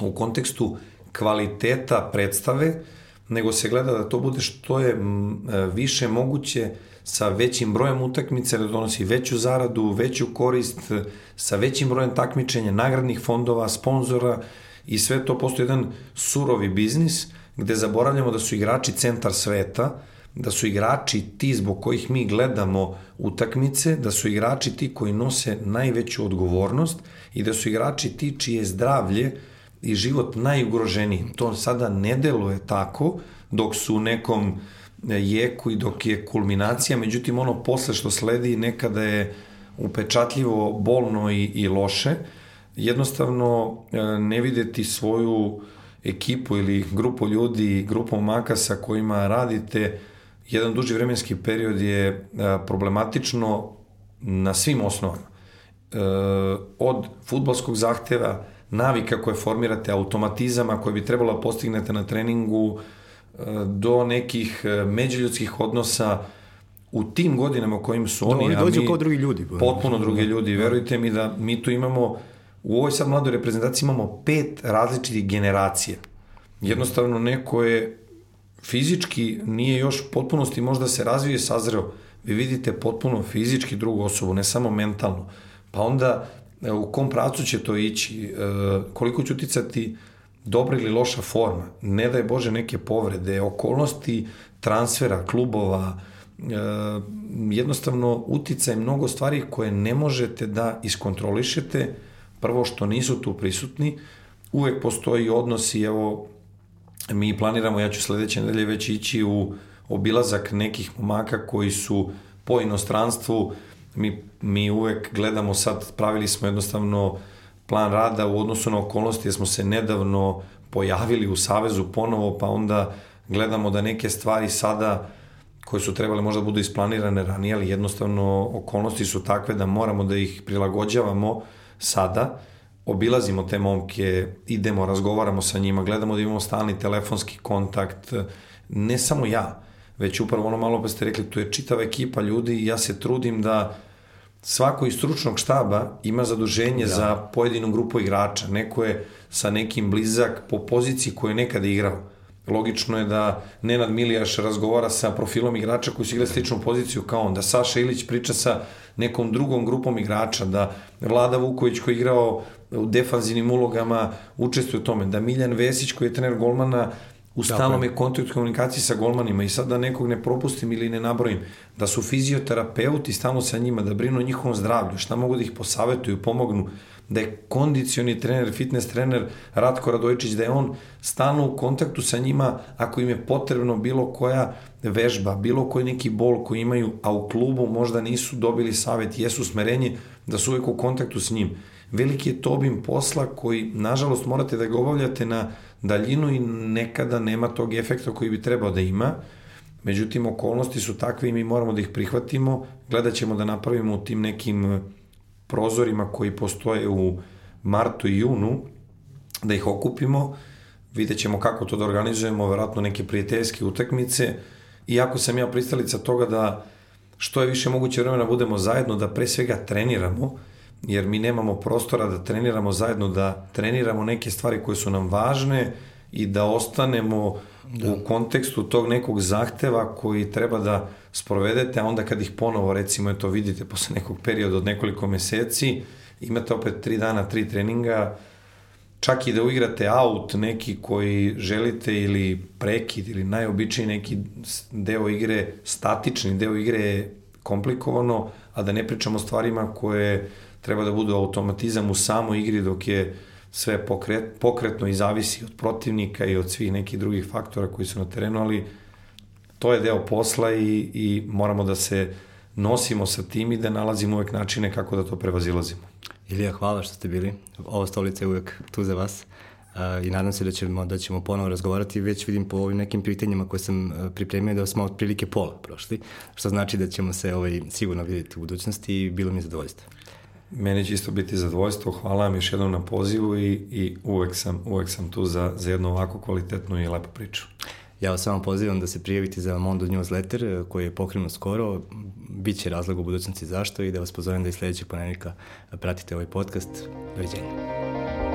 u kontekstu kvaliteta predstave, nego se gleda da to bude što je uh, više moguće sa većim brojem utakmica, da donosi veću zaradu, veću korist, sa većim brojem takmičenja, nagradnih fondova, sponzora i sve to postoji jedan surovi biznis gde zaboravljamo da su igrači centar sveta, da su igrači ti zbog kojih mi gledamo utakmice, da su igrači ti koji nose najveću odgovornost i da su igrači ti čije zdravlje i život najugroženiji. To sada ne deluje tako dok su u nekom jeku i dok je kulminacija, međutim ono posle što sledi nekada je upečatljivo, bolno i, i loše. Jednostavno e, ne videti svoju ekipu ili grupu ljudi, grupu maka sa kojima radite, jedan duži vremenski period je e, problematično na svim osnovama. E, od futbolskog zahteva, navika koje formirate, automatizama koje bi trebalo da postignete na treningu, e, do nekih međuljudskih odnosa, u tim godinama u kojim su oni, da, oni dođu kao drugi ljudi. Potpuno drugi da. ljudi. Verujte mi da mi tu imamo, u ovoj sad mladoj reprezentaciji imamo pet različitih generacija. Jednostavno neko je fizički nije još potpunosti možda se razvije sazreo, vi vidite potpuno fizički drugu osobu, ne samo mentalno. Pa onda e, u kom pracu će to ići, e, koliko će uticati dobra ili loša forma, ne daj Bože neke povrede, okolnosti transfera, klubova, e, jednostavno uticaj mnogo stvari koje ne možete da iskontrolišete, prvo što nisu tu prisutni, uvek postoji odnosi, evo mi planiramo, ja ću sledeće nedelje već ići u obilazak nekih momaka koji su po inostranstvu, mi, mi uvek gledamo sad, pravili smo jednostavno plan rada u odnosu na okolnosti, jer smo se nedavno pojavili u Savezu ponovo, pa onda gledamo da neke stvari sada koje su trebale možda budu isplanirane ranije, ali jednostavno okolnosti su takve da moramo da ih prilagođavamo sada obilazimo te momke, idemo, razgovaramo sa njima, gledamo da imamo stalni telefonski kontakt, ne samo ja, već upravo ono malo pa ste rekli, tu je čitava ekipa ljudi i ja se trudim da svako iz stručnog štaba ima zaduženje da. za pojedinu grupu igrača. Neko je sa nekim blizak po poziciji koju je nekada igrao. Logično je da Nenad Milijaš razgovara sa profilom igrača koji su igrali sličnu poziciju kao on, da Saša Ilić priča sa nekom drugom grupom igrača, da Vlada Vuković koji je igrao u defanzivnim ulogama učestvuje u tome, da Miljan Vesić koji je trener golmana u stalnom je. kontakt komunikaciji sa golmanima. I sad da nekog ne propustim ili ne nabrojim, da su fizioterapeuti stalno sa njima, da brinu o njihovom zdravlju, šta mogu da ih posavetuju, pomognu, da je kondicioni trener, fitness trener Ratko Radojičić, da je on stalno u kontaktu sa njima ako im je potrebno bilo koja vežba, bilo koji neki bol koji imaju, a u klubu možda nisu dobili savet, jesu smerenje, da su uvek u kontaktu s njim. Veliki je to obim posla koji, nažalost, morate da ga obavljate na daljinu i nekada nema tog efekta koji bi trebao da ima. Međutim, okolnosti su takve i mi moramo da ih prihvatimo. Gledat ćemo da napravimo u tim nekim prozorima koji postoje u martu i junu, da ih okupimo, vidjet ćemo kako to da organizujemo, verovatno neke prijateljske utakmice, iako sam ja pristalica toga da što je više moguće vremena budemo zajedno, da pre svega treniramo, jer mi nemamo prostora da treniramo zajedno, da treniramo neke stvari koje su nam važne i da ostanemo da. u kontekstu tog nekog zahteva koji treba da sprovedete, a onda kad ih ponovo, recimo, eto vidite posle nekog perioda od nekoliko meseci, imate opet tri dana, tri treninga, čak i da uigrate out neki koji želite ili prekid ili najobičniji neki deo igre, statični deo igre je komplikovano, a da ne pričamo o stvarima koje treba da budu automatizam u samoj igri dok je sve pokret, pokretno i zavisi od protivnika i od svih nekih drugih faktora koji su na terenu, ali to je deo posla i, i moramo da se nosimo sa tim i da nalazimo uvek načine kako da to prevazilazimo. Ilija, hvala što ste bili. Ova stolica je uvek tu za vas. I nadam se da ćemo, da ćemo ponovo razgovarati. Već vidim po ovim nekim pitanjima koje sam pripremio da smo otprilike pola prošli, što znači da ćemo se ovaj, sigurno vidjeti u budućnosti i bilo mi je zadovoljstvo. Meni će isto biti zadovoljstvo. Hvala vam još jednom na pozivu i, i uvek, sam, uvek sam tu za, za jednu ovako kvalitetnu i lepu priču. Ja vas samo pozivam da se prijavite za Mondo newsletter eh, koji je pokrenut skoro. Biće razlog u budućnosti zašto i da vas pozovem da i sledećeg ponednika pratite ovaj podcast. Doviđenja.